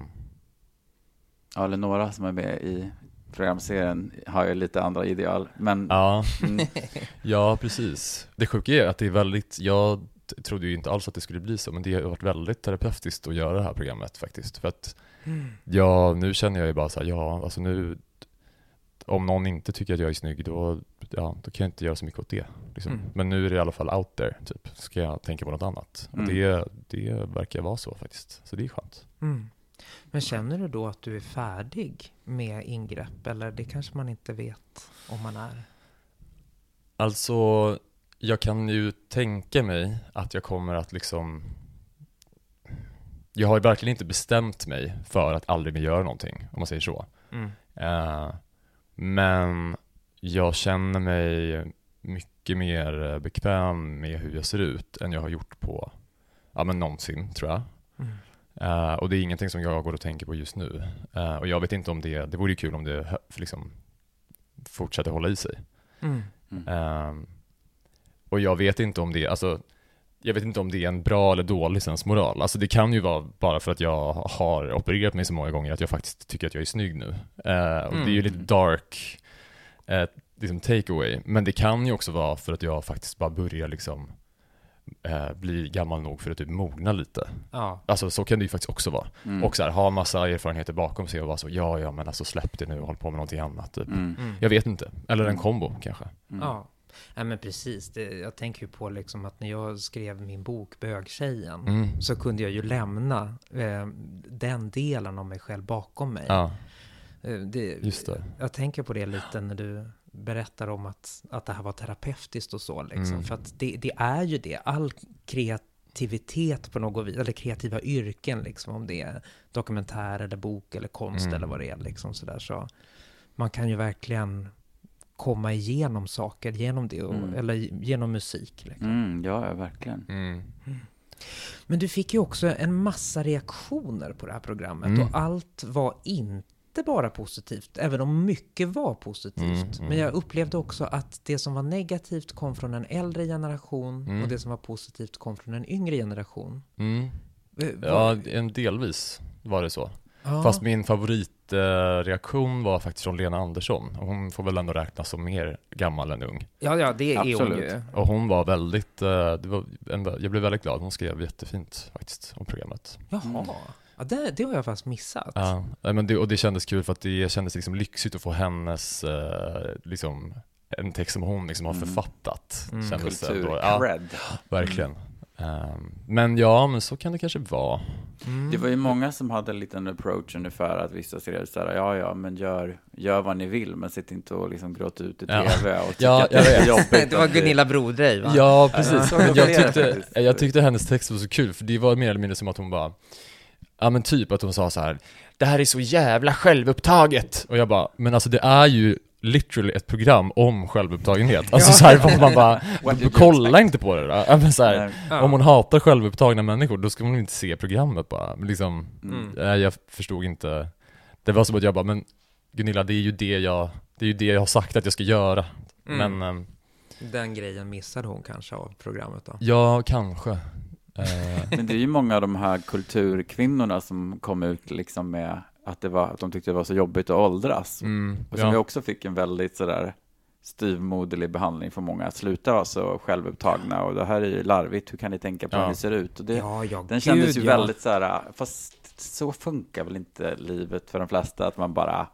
Ja, eller några som är med i programserien har ju lite andra ideal, men ja. mm, <laughs> ja, precis. Det sjuka är att det är väldigt, jag trodde ju inte alls att det skulle bli så, men det har varit väldigt terapeutiskt att göra det här programmet faktiskt. För att Mm. Ja, nu känner jag ju bara så här, ja, alltså nu om någon inte tycker att jag är snygg då, ja, då kan jag inte göra så mycket åt det. Liksom. Mm. Men nu är det i alla fall out there, typ. Ska jag tänka på något annat? Och Mm. det, det verkar vara så faktiskt. Så det är skönt. Mm. Men känner du då att du är färdig med ingrepp? Eller det kanske man inte vet om man är? Alltså, jag kan ju tänka mig att jag kommer att liksom jag har ju verkligen inte bestämt mig för att aldrig mer göra någonting, om man säger så. Mm. Eh, men jag känner mig mycket mer eh, bekväm med hur jag ser ut än jag har gjort på, ja men någonsin tror jag. Mm. Eh, och det är ingenting som jag går och tänker på just nu. Eh, och jag vet inte om det, det vore ju kul om det liksom fortsätter hålla i sig. Mm. mm. Ehm, och jag vet inte om det, alltså jag vet inte om det är en bra eller dålig sensmoral. Alltså det kan ju vara bara för att jag har opererat mig så många gånger att jag faktiskt tycker att jag är snygg nu. Eh, och det är ju Mm. lite dark eh, liksom takeaway. Men det kan ju också vara för att jag faktiskt bara börjar liksom eh, bli gammal nog för att typ mogna lite. Ja. Alltså så kan det ju faktiskt också vara. Mm. Och så här, ha massa erfarenheter bakom sig och vara så, ja ja men alltså släpp det nu och håll på med någonting annat typ. Mm. Mm. Jag vet inte. Eller en kombo kanske. Mm. Ja. Men precis, det, jag tänker ju på liksom att när jag skrev min bok Bögtjejen Mm. så kunde jag ju lämna eh, den delen av mig själv bakom mig. Ja, Eh, det, just det. Jag tänker på det lite när du berättar om att, att det här var terapeutiskt och så liksom. Mm. För att det, det är ju det, all kreativitet på något vis, eller kreativa yrken liksom, om det är dokumentär eller bok eller konst Mm. eller vad det är liksom sådär så. Man kan ju verkligen komma igenom saker genom det, och, Mm. eller genom musik. Liksom. Mm, ja, verkligen. Mm. Men du fick ju också en massa reaktioner på det här programmet Mm. och allt var inte bara positivt, även om mycket var positivt. Mm, mm. Men jag upplevde också att det som var negativt kom från en äldre generation Mm. och det som var positivt kom från en yngre generation. Mm. Eh, Ja, en delvis var det så. ja. Fast min favoritreaktion var faktiskt från Lena Andersson. Hon får väl ändå räknas som mer gammal än ung. ja, ja, det är hon Absolut. ju. Och hon var väldigt, eh, det var en, jag blev väldigt glad. Hon skrev jättefint faktiskt om programmet. Jaha, Mm. ja, det, det har jag faktiskt missat. Ja, nej, men det, och det kändes kul för att det kändes liksom lyxigt att få hennes, eh, liksom, en text som hon liksom har Mm. författat. Mm. Kultur. Ja, cred. verkligen. Ehm, men ja, men så kan det kanske vara. Mm. Det var ju många som hade en liten approach ungefär att vissa skrev så här, ja ja, men gör, gör vad ni vill, men sitt inte och liksom gråta ut i Ja. tv och <laughs> Ja, att det jag är vet. jobbigt. det var Gunilla Brodrej va? Ja, Ja, precis. jag tyckte, jag tyckte hennes text var så kul, för det var mer eller mindre som att hon bara, ja men typ att hon sa så här, det här är så jävla självupptaget. Och jag bara, men alltså det är ju literally ett program om självupptagenhet. Alltså Ja. så man bara, <laughs> kolla inte på det då. Men så här. Om hon hatar självupptagna människor, då ska man ju inte se programmet bara. Men liksom, Mm. jag förstod inte. Det var som att jag bara, men Gunilla, det är ju det jag, det är ju det jag har sagt att jag ska göra. Mm. Men, ehm, Den grejen missade hon kanske av programmet då. ja, kanske. Eh, <laughs> Men det är ju många av de här kulturkvinnorna som kom ut liksom med att, det var, att de tyckte det var så jobbigt att åldras. mm, Och som vi ja. också fick en väldigt sådär styvmoderlig behandling från många. Att sluta vara så självupptagna och det här är ju larvigt, hur kan ni tänka på Ja. hur ni ser ut? Och det, ja, ja, den kändes gud, ju ja. väldigt så här, fast så funkar väl inte livet för de flesta, att man bara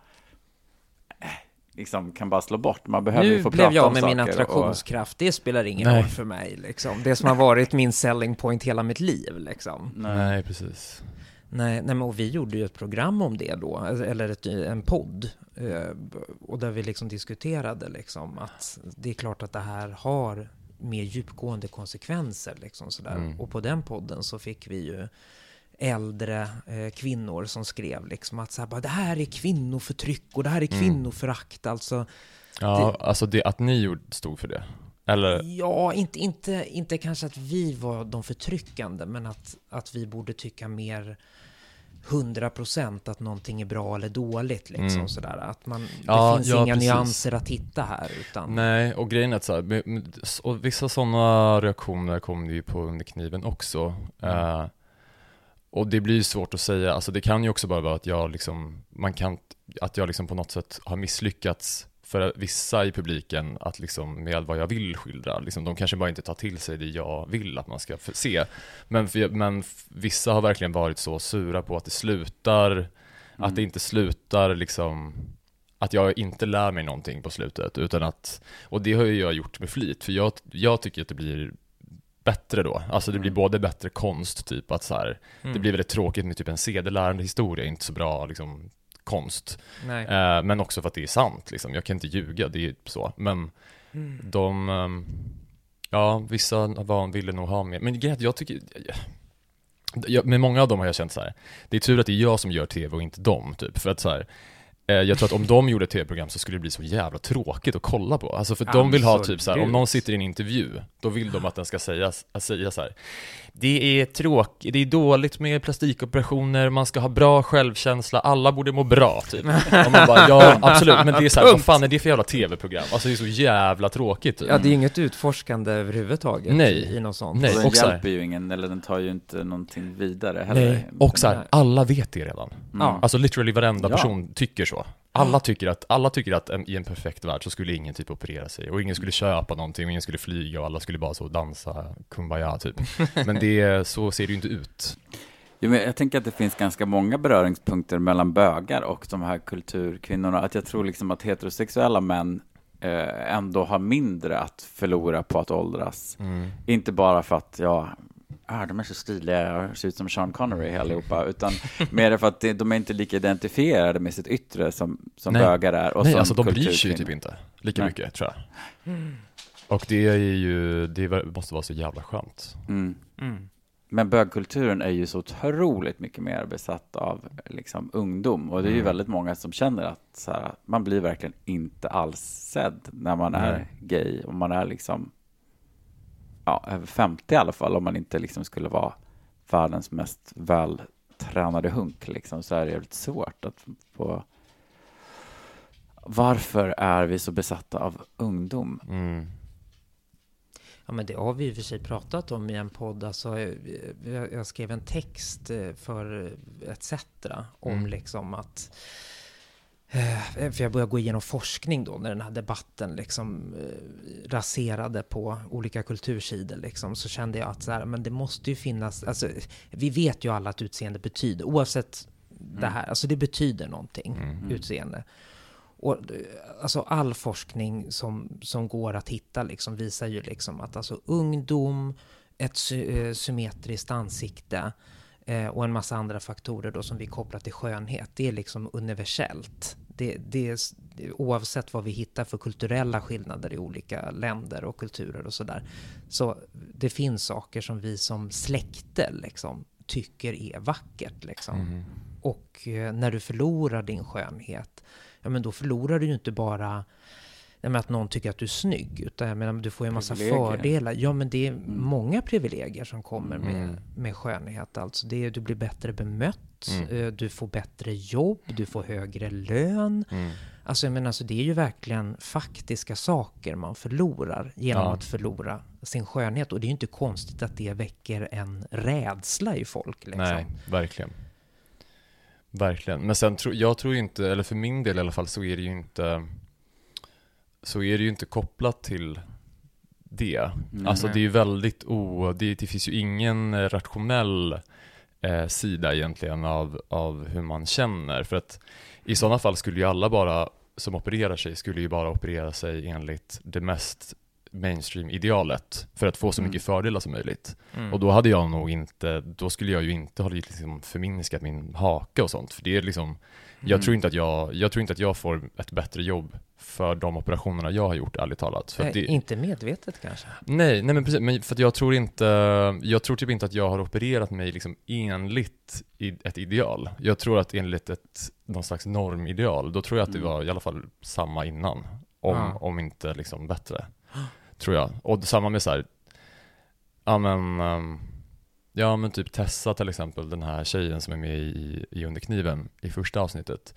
eh, liksom kan bara slå bort. Man behöver ju Nu få blev prata jag om med min saker attraktionskraft, det spelar ingen Nej. roll för mig liksom. Det som har varit min selling point hela mitt liv liksom. Och, nej. Nej, precis. Nej, nej men och vi gjorde ju ett program om det då, eller ett, en podd. eh, Och där vi liksom diskuterade liksom att det är klart att det här har mer djupgående konsekvenser liksom sådär. Mm. Och på den podden så fick vi ju äldre eh, kvinnor som skrev liksom att så här, bara, det här är kvinnoförtryck och det här är Mm. kvinnoförakt. Alltså, Ja, alltså det, att ni stod för det. Eller, Ja, inte, inte, inte kanske att vi var de förtryckande, men att, att vi borde tycka mer 100% att någonting är bra eller dåligt. Liksom, Mm. sådär. Att man, Ja, det finns ja, inga precis. nyanser att hitta här. Utan, nej, och grejen är att så här, med- med- och vissa sådana reaktioner kom det ju på under kniven också. Eh, och det blir ju svårt att säga, alltså det kan ju också bara vara att jag liksom, man kan, att jag liksom på något sätt har misslyckats för vissa i publiken att liksom med vad jag vill skildra, liksom, de kanske bara inte tar till sig det jag vill att man ska se. Men, men vissa har verkligen varit så sura på att det slutar, att det inte slutar liksom, att jag inte lär mig någonting på slutet, utan att, och det har ju jag gjort med flit, för jag, jag tycker att det blir bättre då, alltså det blir Mm. både bättre konst, typ att så här, Mm. det blir väldigt tråkigt med typ en sedelärande historia, inte så bra liksom konst. Eh, men också för att det är sant, liksom. jag kan inte ljuga, det är så. Men Mm. de, ehm, ja, vissa var, ville nog ha mer. Men grejen jag tycker, jag, med många av dem har jag känt så här. det är tur att det är jag som gör tv och inte dem, typ. För att så här, jag tror att om de gjorde ett tv-program så skulle det bli så jävla tråkigt att kolla på. Alltså för att de vill ha typ så här, om Absolut. någon sitter i en intervju, då vill de att den ska säga, säga så här. Det är tråkigt, det är dåligt med plastikoperationer, man ska ha bra självkänsla, alla borde må bra, typ. <laughs> Och man bara, ja absolut, men det är så här, vad fan är det för jävla tv-program? Alltså det är så jävla tråkigt, typ. Ja, det är inget utforskande överhuvudtaget Nej. i något sånt. Nej. Och den och så här- hjälper ju ingen, eller den tar ju inte någonting vidare heller. Nej, och så här, Nej. alla vet det redan. Mm. Alltså literally varenda Ja. person tycker så. Alla tycker, att, alla tycker att en, i en perfekt värld så skulle ingen typ operera sig och ingen skulle köpa någonting och ingen skulle flyga och alla skulle bara så dansa kumbaya typ. <laughs> Men det, så ser det ju inte ut. Jo, men jag tänker att det finns ganska många beröringspunkter mellan bögar och de här kulturkvinnorna. Att jag tror liksom att heterosexuella män eh, ändå har mindre att förlora på att åldras. Mm. Inte bara för att jag ah, de är så stiliga och ser ut som Sean Connery allihopa, utan mer för att de är inte lika identifierade med sitt yttre som, som Nej. bögar är. Och Nej, som alltså de bryr sig ju typ inte lika Nej. mycket tror jag. Och det är ju, det måste vara så jävla skönt. Mm. Mm. Men bögkulturen är ju så otroligt mycket mer besatt av liksom, ungdom. Och det är ju Mm. väldigt många som känner att så här, man blir verkligen inte alls sedd när man är Nej. gay. Och man är liksom, ja, över 50 i alla fall, om man inte liksom skulle vara världens mest vältränade hunk. Liksom, så är det jävligt svårt att få... Varför är vi så besatta av ungdom? Mm. Ja, men det har vi i och för sig pratat om i en podd. Alltså, eh, jag jag skrev en text eh, för ETC om Mm. liksom att för jag började gå igenom forskning då när den här debatten liksom eh, raserade på olika kultursidor liksom, så kände jag att så här, men det måste ju finnas, alltså vi vet ju alla att utseende betyder, oavsett det här, alltså det betyder någonting, Mm. utseende. Och eh, alltså all forskning som, som går att hitta liksom visar ju liksom att alltså ungdom, ett sy- eh, symmetriskt ansikte eh, och en massa andra faktorer då som vi kopplar till skönhet, det är liksom universellt. Det, det oavsett vad vi hittar för kulturella skillnader i olika länder och kulturer och sådär. Så det finns saker som vi som släkte liksom tycker är vackert liksom. Mm. Och eh, när du förlorar din skönhet, ja men då förlorar du ju inte bara menar, att någon tycker att du är snygg, utan jag menar, du får ju en massa Privilegier. fördelar. Ja, men det är många privilegier som kommer med, Mm. med skönhet. Alltså, det är, du blir bättre bemött, Mm. eh, du får bättre jobb, du får högre lön. Mm. Alltså, jag menar, alltså, det är ju verkligen faktiska saker man förlorar genom Ja. att förlora sin skönhet. Och det är ju inte konstigt att det väcker en rädsla i folk. Liksom. Nej, verkligen. Verkligen. Men sen tror jag tror inte, eller för min del i alla fall, så är det ju inte så är det ju inte kopplat till det. Mm. Alltså det är ju väldigt o, det, det finns ju ingen rationell eh, sida egentligen av, av hur man känner. För att i sådana fall skulle ju alla bara som opererar sig, skulle ju bara operera sig enligt det mest mainstream-idealet för att få så Mm. mycket fördelar som möjligt. Mm. Och då hade jag nog inte, då skulle jag ju inte ha liksom förminskat min haka och sånt. För det är liksom, jag, Mm. tror inte att jag, jag tror inte att jag får ett bättre jobb för de operationerna jag har gjort, ärligt talat. Nej, det, Inte medvetet kanske. nej, nej men precis, men för jag tror inte, jag tror typ inte att jag har opererat mig liksom enligt ett ideal. Jag tror att enligt ett, någon slags normideal, då tror jag att det Mm. var i alla fall samma innan. Om, Ja. om inte liksom bättre. Tror jag. Och samma med så här, ja men, ehm, ja men typ Tessa till exempel, den här tjejen som är med i, i Under kniven i första avsnittet.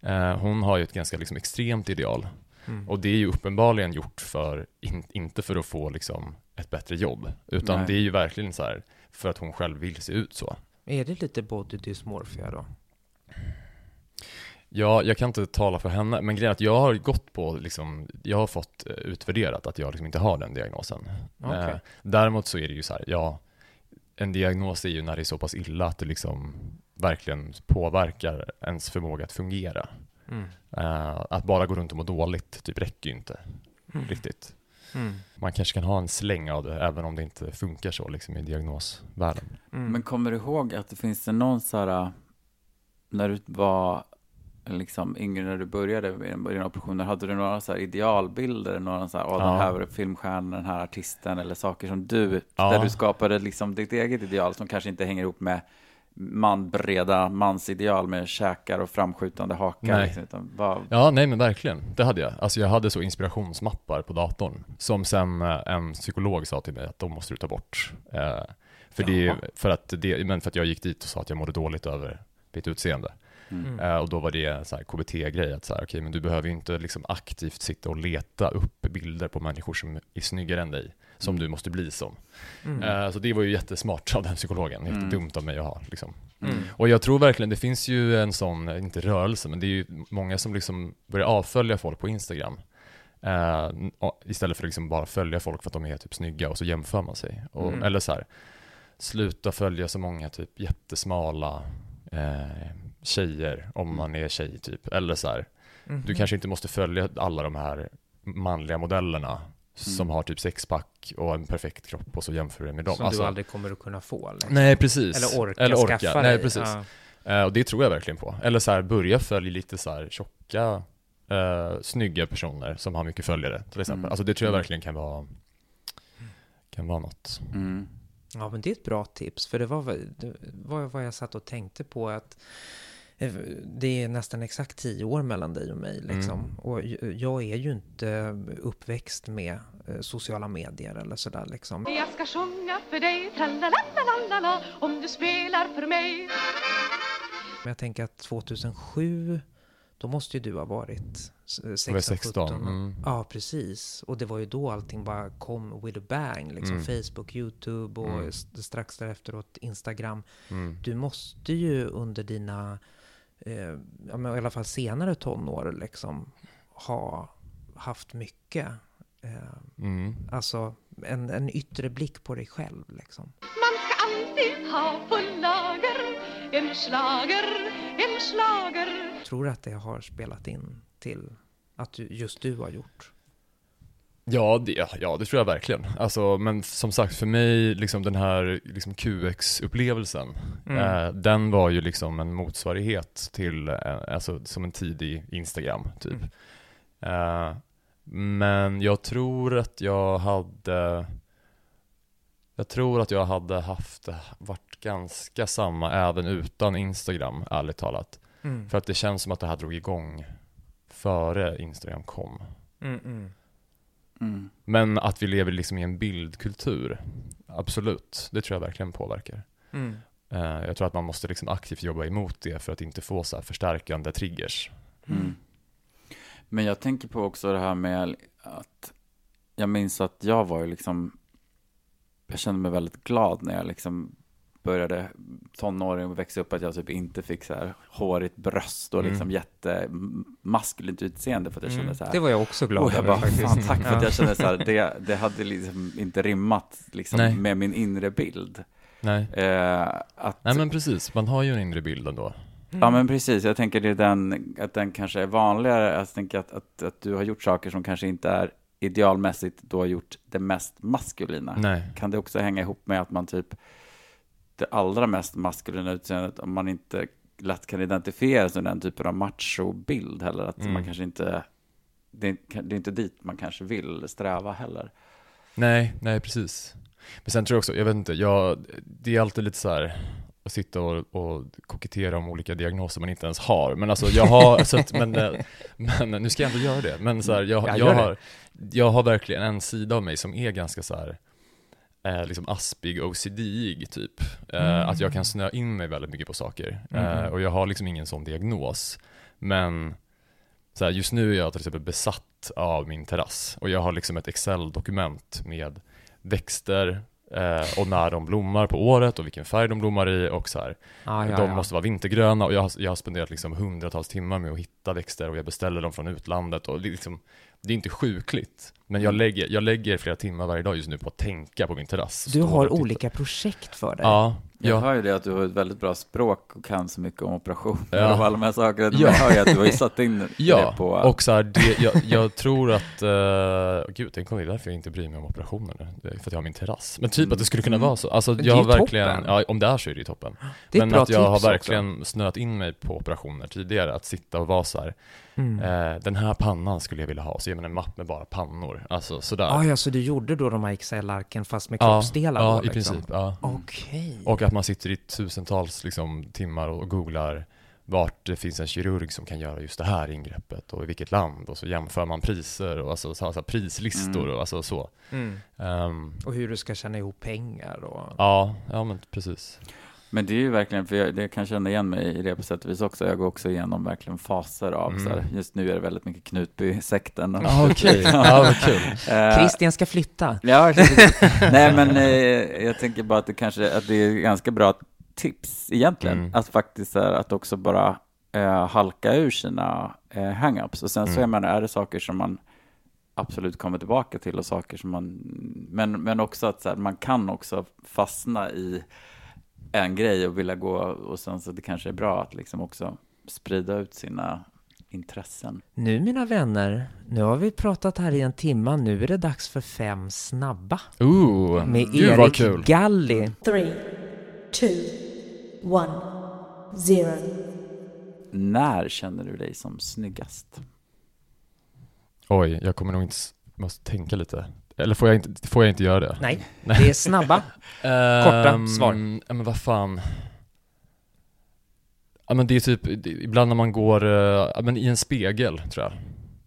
Eh, hon har ju ett ganska liksom extremt ideal. Mm. Och det är ju uppenbarligen gjort för, in, inte för att få liksom ett bättre jobb, utan Nej. det är ju verkligen så här för att hon själv vill se ut så. Är det lite body dysmorphia då? Ja, jag kan inte tala för henne, men grejen är att jag har gått på, liksom, jag har fått eh, utvärderat att jag liksom inte har den diagnosen. Okej. Eh, däremot så är det ju så här, ja, en diagnos är ju när det är så pass illa att det liksom verkligen påverkar ens förmåga att fungera. Mm. Eh, att bara gå runt och må dåligt, typ räcker ju inte Mm. riktigt. Mm. Man kanske kan ha en släng av det, även om det inte funkar så liksom i diagnosvärlden. Mm. Men kommer du ihåg att det finns någon så här, när du var liksom yngre, när du började med dina operationer, hade du några så idealbilder, några så här, åh, Ja. den här var filmstjärnan, den här artisten, eller saker som du, Ja. där du skapade liksom ditt eget ideal som kanske inte hänger ihop med man breda mansideal med käkar och framskjutande hakar. Nej. Liksom, vad, Ja, nej men verkligen. Det hade jag. Alltså jag hade så inspirationsmappar på datorn som sen eh, en psykolog sa till mig att de måste du ta bort. Eh, för, det, för, att det, men för att jag gick dit och sa att jag mådde dåligt över mitt utseende. Mm. Eh, och då var det en KBT-grej, att så här, okej, men du behöver ju inte liksom aktivt sitta och leta upp bilder på människor som är snyggare än dig, som Mm. du måste bli som. Eh, så det var ju jättesmart av den psykologen, Mm. jättedumt av mig att ha. Liksom. Och jag tror verkligen, det finns ju en sån, inte rörelse, men det är ju många som liksom börjar avfölja folk på Instagram. Och- istället för att liksom bara följa folk för att de är typ snygga och så jämför man sig. Och, Mm. Eller så här, sluta följa så många typ jättesmala eh, tjejer om man är tjej typ. Eller så här, Mhm. du kanske inte måste följa alla de här manliga modellerna som har typ sexpack och en perfekt kropp och så jämför du med dem. Som Alltså, du aldrig kommer att kunna få. Liksom. Nej, precis. Eller orka Eller orka. skaffa Nej, dig. precis. Ja. Eh, och det tror jag verkligen på. Eller så här, börja följa lite så här tjocka, eh, snygga personer som har mycket följare till exempel. Mm. Alltså det tror jag Mm. verkligen kan vara, kan vara något. Mm. Ja, men det är ett bra tips, för det var vad- det var vad jag satt och tänkte på att eh, det är nästan exakt tio år mellan dig och mig liksom. Mm. Och jag är ju inte uppväxt med eh, sociala medier eller sådär liksom. Jag ska sjunga för dig, om du spelar för mig. Men jag tänker att 2007, då måste ju du ha varit s- eh, Jag var 16, 16. 17. Mm. Ja, precis. Och det var ju då allting bara kom with a bang. Liksom Mm. Facebook, YouTube och Mm. strax därefteråt Instagram. Mm. Du måste ju under dina, eh, ja, men i alla fall senare tonår, liksom, ha haft mycket. Eh, Mm. alltså en, en yttre blick på dig själv. Liksom. Man ska alltid ha på lager en slager, en slager. Tror du att det har spelat in till att du, just du har gjort? Ja, det, ja, det tror jag verkligen. Alltså, men som sagt, för mig, liksom den här liksom QX-upplevelsen, Mm. eh, den var ju liksom en motsvarighet till, eh, alltså som en tidig Instagram, typ. Mm. Eh, men jag tror att jag hade, jag tror att jag hade haft, varit ganska samma även utan Instagram, ärligt talat. Mm. För att det känns som att det här drog igång före Instagram kom. Mm, mm. Mm. Men att vi lever liksom i en bildkultur, absolut, det tror jag verkligen påverkar. Mm. Eh, jag tror att man måste liksom aktivt jobba emot det för att inte få så här förstärkande triggers. Mm. Men jag tänker på också det här med att jag minns att jag var ju liksom, jag kände mig väldigt glad när jag liksom började tonåring och växa upp att jag typ inte fick så här hårigt bröst och Mm. liksom jättemaskulint utseende för att jag kände Mm. så här. Det var jag också glad jag över bara, faktiskt. fan tack för att Ja. jag kände så här, <laughs> det, det hade liksom inte rimmat liksom Nej. med min inre bild. Nej. Eh, att, Nej men precis, man har ju en inre bild ändå. Ja men precis, jag tänker det är den, att den kanske är vanligare. Jag tänker att, att, att du har gjort saker som kanske inte är idealmässigt då har gjort det mest maskulina. Nej. Kan det också hänga ihop med att man typ det allra mest maskulina utseendet, om man inte lätt kan identifiera sig med den typen av machobild heller, att Mm. man kanske inte det är, det är inte dit man kanske vill sträva heller. Nej, nej precis. Men sen tror jag också, jag vet inte, jag, det är alltid lite så här att sitta och, och kokettera om olika diagnoser man inte ens har. Men alltså jag har, <laughs> så att, men, eh, men nu ska jag ändå göra det. Men så här, jag, Ja, jag, det. har, jag har verkligen en sida av mig som är ganska så här eh, liksom aspig OCD-ig typ. Eh, Att jag kan snöa in mig väldigt mycket på saker. Eh, Mm. och jag har liksom ingen sån diagnos. Men så här, just nu är jag till exempel besatt av min terrass. Och jag har liksom ett Excel-dokument med växter eh, och när de blommar på året och vilken färg de blommar i och så här. Ja, ja, de ja. måste vara vintergröna och jag har, jag har spenderat liksom hundratals timmar med att hitta växter och jag beställer dem från utlandet och det är, liksom, det är inte sjukligt. Men Mm. jag lägger, jag lägger flera timmar varje dag just nu på att tänka på min terrass. Du har olika projekt för dig. Ja, Jag ja, hör ju det att du har ett väldigt bra språk och kan så mycket om operationer Ja. och alla de här sakerna. Ja. jag hör ju att du har ju satt in ja. det på... och så här, det, jag, jag tror att, uh, gud, tänk om det är därför jag inte bryr mig om operationer nu. Det är för att jag har min terrass. Men typ att det skulle kunna Mm. vara så. Alltså Men jag har verkligen, toppen. ja om det är så är det ju toppen. Det är ett Men bra att jag har tips också. verkligen snöat in mig på operationer tidigare, att sitta och vara så här, Mm. eh, den här pannan skulle jag vilja ha, så ger man en mapp med bara pannor. Alltså sådär. Ah, ja, så du gjorde då de här Excel-arken fast med kroppsdelar ja, då, i liksom? princip. Ja. Okej. Och att man sitter i tusentals liksom, timmar och googlar vart det finns en kirurg som kan göra just det här ingreppet och i vilket land och så jämför man priser och alltså, så, så, prislistor Mm. och alltså så. Mm. Ehm, Och hur du ska tjäna ihop pengar och... ja, ja men precis. Men det är ju verkligen, för jag, jag kan känna igen mig i det på sätt och vis också. Jag går också igenom verkligen faser av Mm. så här, just nu är det väldigt mycket Knutby-sekten. Ja, okej. Ja, <laughs> vad kul. Eh, Christian ska flytta. Ja, nej men eh, jag tänker bara att det kanske, att det är ganska bra tips egentligen. Mm. Att faktiskt så här, att också bara eh, halka ur sina eh, hang-ups. Och sen så Mm. jag menar, är det saker som man absolut kommer tillbaka till och saker som man, men, men också att så här, man kan också fastna i en grej och vilja gå och sen så det kanske är bra att liksom också sprida ut sina intressen. Nu mina vänner, nu har vi pratat här i en timma, nu är det dags för fem snabba. Ooh, Med gud Erik kul. Galli. Three, two, one, zero. När känner du dig som snyggast? Oj, jag kommer nog inte, måste tänka lite. Eller får jag inte, får jag inte göra det? Nej, <laughs> det är snabba. <laughs> Korta Ehm, svar. Ja men vad fan. Ja men det är typ, ibland när man går, eh, ja, men i en spegel tror jag.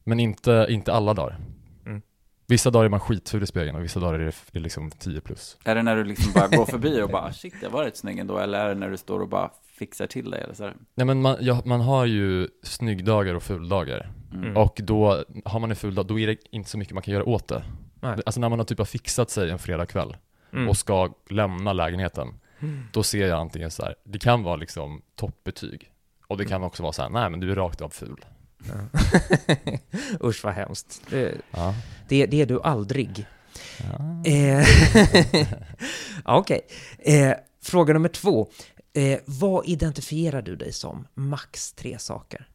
Men inte, inte alla dagar. Mm. Vissa dagar är man skitful i spegeln och vissa dagar är det, det är liksom 10 plus. Är det när du liksom bara går <laughs> förbi och bara shit, jag var rätt snygg ändå? Eller är det när du står och bara fixar till dig? Eller så? Nej men man, ja, man har ju snyggdagar och fuldagar. Mm. Och då, har man en ful dag, då är det inte så mycket man kan göra åt det. Nej. Alltså när man har typ har fixat sig en fredagkväll Mm. och ska lämna lägenheten, då ser jag antingen så här, det kan vara liksom toppbetyg, och det kan också vara så här, nej men du är rakt av ful. <laughs> Usch vad hemskt. Det, Ja. det, det är du aldrig. Ja. Eh, ja, <laughs> Okej. Eh, fråga nummer två. Eh, vad identifierar du dig som? Max tre saker.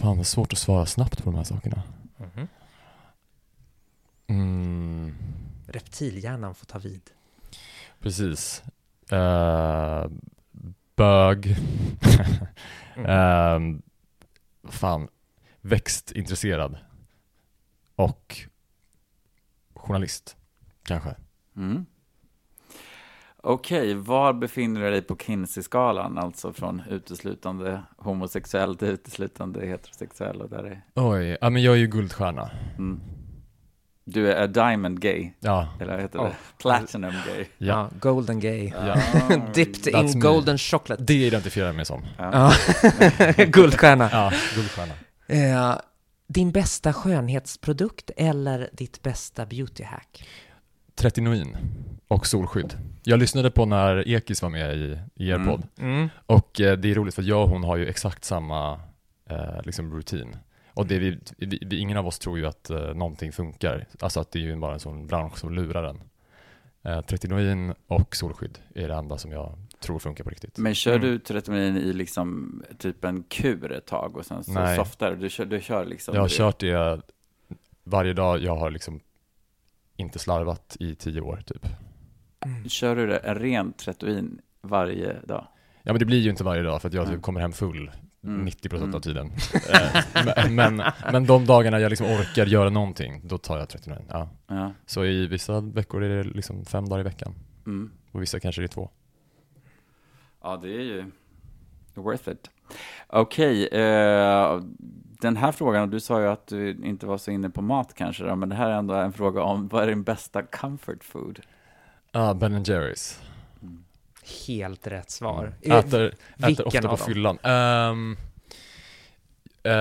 Fan, det är svårt att svara snabbt på de här sakerna. Mhm. Mm, Reptilhjärnan får ta vid. precis. Uh, bög. <laughs> Mm. uh, fan, växtintresserad. Och journalist, kanske. Mm. Okej, var befinner du dig på Kinsey-skalan? Alltså från uteslutande homosexuell till uteslutande heterosexuell och där är... Oj, ja men jag är ju guldstjärna. Mm. Du är a diamond gay, Ja, eller vad heter Oh. det? Platinum gay. Ja. ja. golden gay. Ja. <laughs> Dipped That's in me. golden chocolate. Det identifierar jag mig som. Ja. <laughs> Guldstjärna. Ja, guldstjärna. Eh, din bästa skönhetsprodukt eller ditt bästa beautyhack? Tretinoin och solskydd. Jag lyssnade på när Ekis var med i, i er Mm. podd Mm. och eh, det är roligt för jag och hon har ju exakt samma eh, liksom rutin. Och det vi, vi, vi, ingen av oss tror ju att eh, någonting funkar, alltså att det är ju bara en sån bransch som lurar en. Eh, Tretinoin och solskydd är det enda som jag tror funkar på riktigt. Men kör Mm. du tretinoin i liksom typ en kur ett tag och sen så Nej. softar du? Kör, du kör liksom... Jag har du- kört det varje dag, jag har liksom inte slarvat i tio år typ. Kör du det en ren tretinoin varje dag? Ja men det blir ju inte varje dag för att jag typ kommer hem full Mm. 90% Mm. av tiden. <laughs> Eh, men, men, men de dagarna jag liksom orkar göra någonting, då tar jag 39. Ja. Ja. Så i vissa veckor är det liksom fem dagar i veckan. Mm. Och vissa kanske det är två. Ja, det är ju worth it. Okej, eh, den här frågan, du sa ju att du inte var så inne på mat kanske då, men det här är ändå en fråga om vad är din bästa comfort food? Ah, Ben Jerrys. Helt rätt svar. Mm. Äter, äter vilken ofta på av dem? fyllan. Ehm, eh,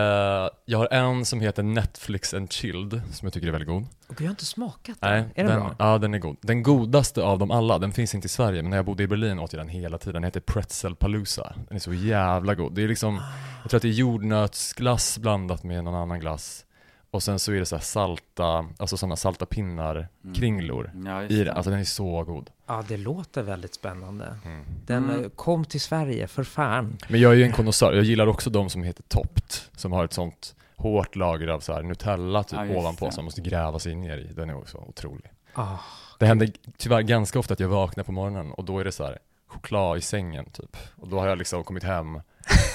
jag har en som heter Netflix and Chilled, som jag tycker är väldigt god. Och jag har inte smakat den. Nej, är den, bra? Ja, den är god. Den godaste av dem alla, den finns inte i Sverige, men när jag bodde i Berlin åt jag den hela tiden. Den heter Pretzel Palooza. Den är så jävla god. Det är liksom, jag tror att det är jordnötsglass blandat med någon annan glass. Och sen så är det så här salta, alltså sådana salta pinnar, Mm. kringlor Ja, i det. den. Alltså den är så god. Ja, det låter väldigt spännande. Mm. Den Mm. eh, kom till Sverige, för fan. Men jag är ju en konnässör, jag gillar också de som heter Topped, som har ett sånt hårt lager av så här Nutella typ Ja, ovanpå det. som man måste gräva sig ner i. Den är också otrolig. Ah, Det händer tyvärr ganska ofta att jag vaknar på morgonen och då är det så här choklad i sängen typ. Och då har jag liksom kommit hem.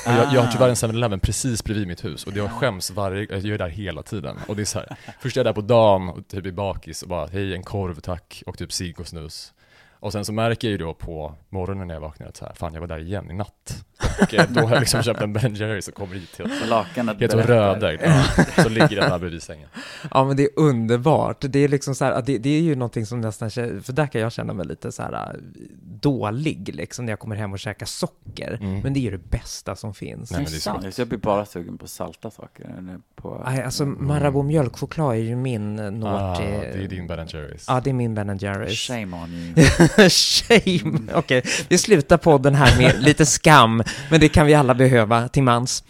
Och jag, jag har tyvärr en 7-Eleven precis bredvid mitt hus och jag skäms varje, jag är där hela tiden. Och det är så här, först är jag där på dagen och typ i bakis och bara hej en korv tack och typ cigg och snus. Och sen så märker jag ju då på morgonen när jag vaknar att så här, fan jag var där igen i natt. <laughs> och eh, då har jag liksom köpt en Ben Jerrys och kommer hit helt, Så lakanet helt rödögd. Ja. <laughs> Så ligger den här bredvid sängen. Ja men det är underbart. Det är liksom så här, det, det är ju någonting som nästan, för där kan jag känna mig lite så här äh, dålig liksom när jag kommer hem och käkar socker. Mm. Men det är ju det bästa som finns. Nej, men det är Sant. Så jag blir bara sugen på salta saker. På... Nej, alltså Marabou mjölkchoklad är ju min eh, något Ah, till... det är din Ben Jerrys. Ja, det är min Ben Jerrys. Shame on you. <laughs> <laughs> Shame! Okej, vi slutar podden här med lite skam, men det kan vi alla behöva till mans.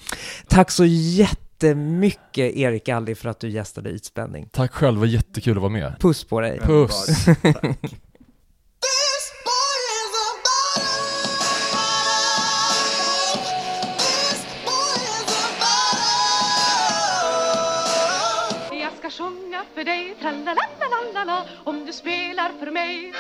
Tack så jättemycket Erik Alli för att du gästade Ytspänning. Tack själv, det var jättekul att vara med. Puss på dig! Puss! This boy is a bottom. This boy is a bottom. Jag ska sjunga för dig, tralalalalala, om du spelar för mig.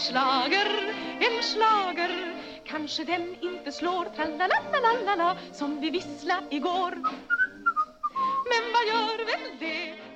Slager, en slager. Kanske den inte slår tralala som vi vissla igår. Men vad gör väl det?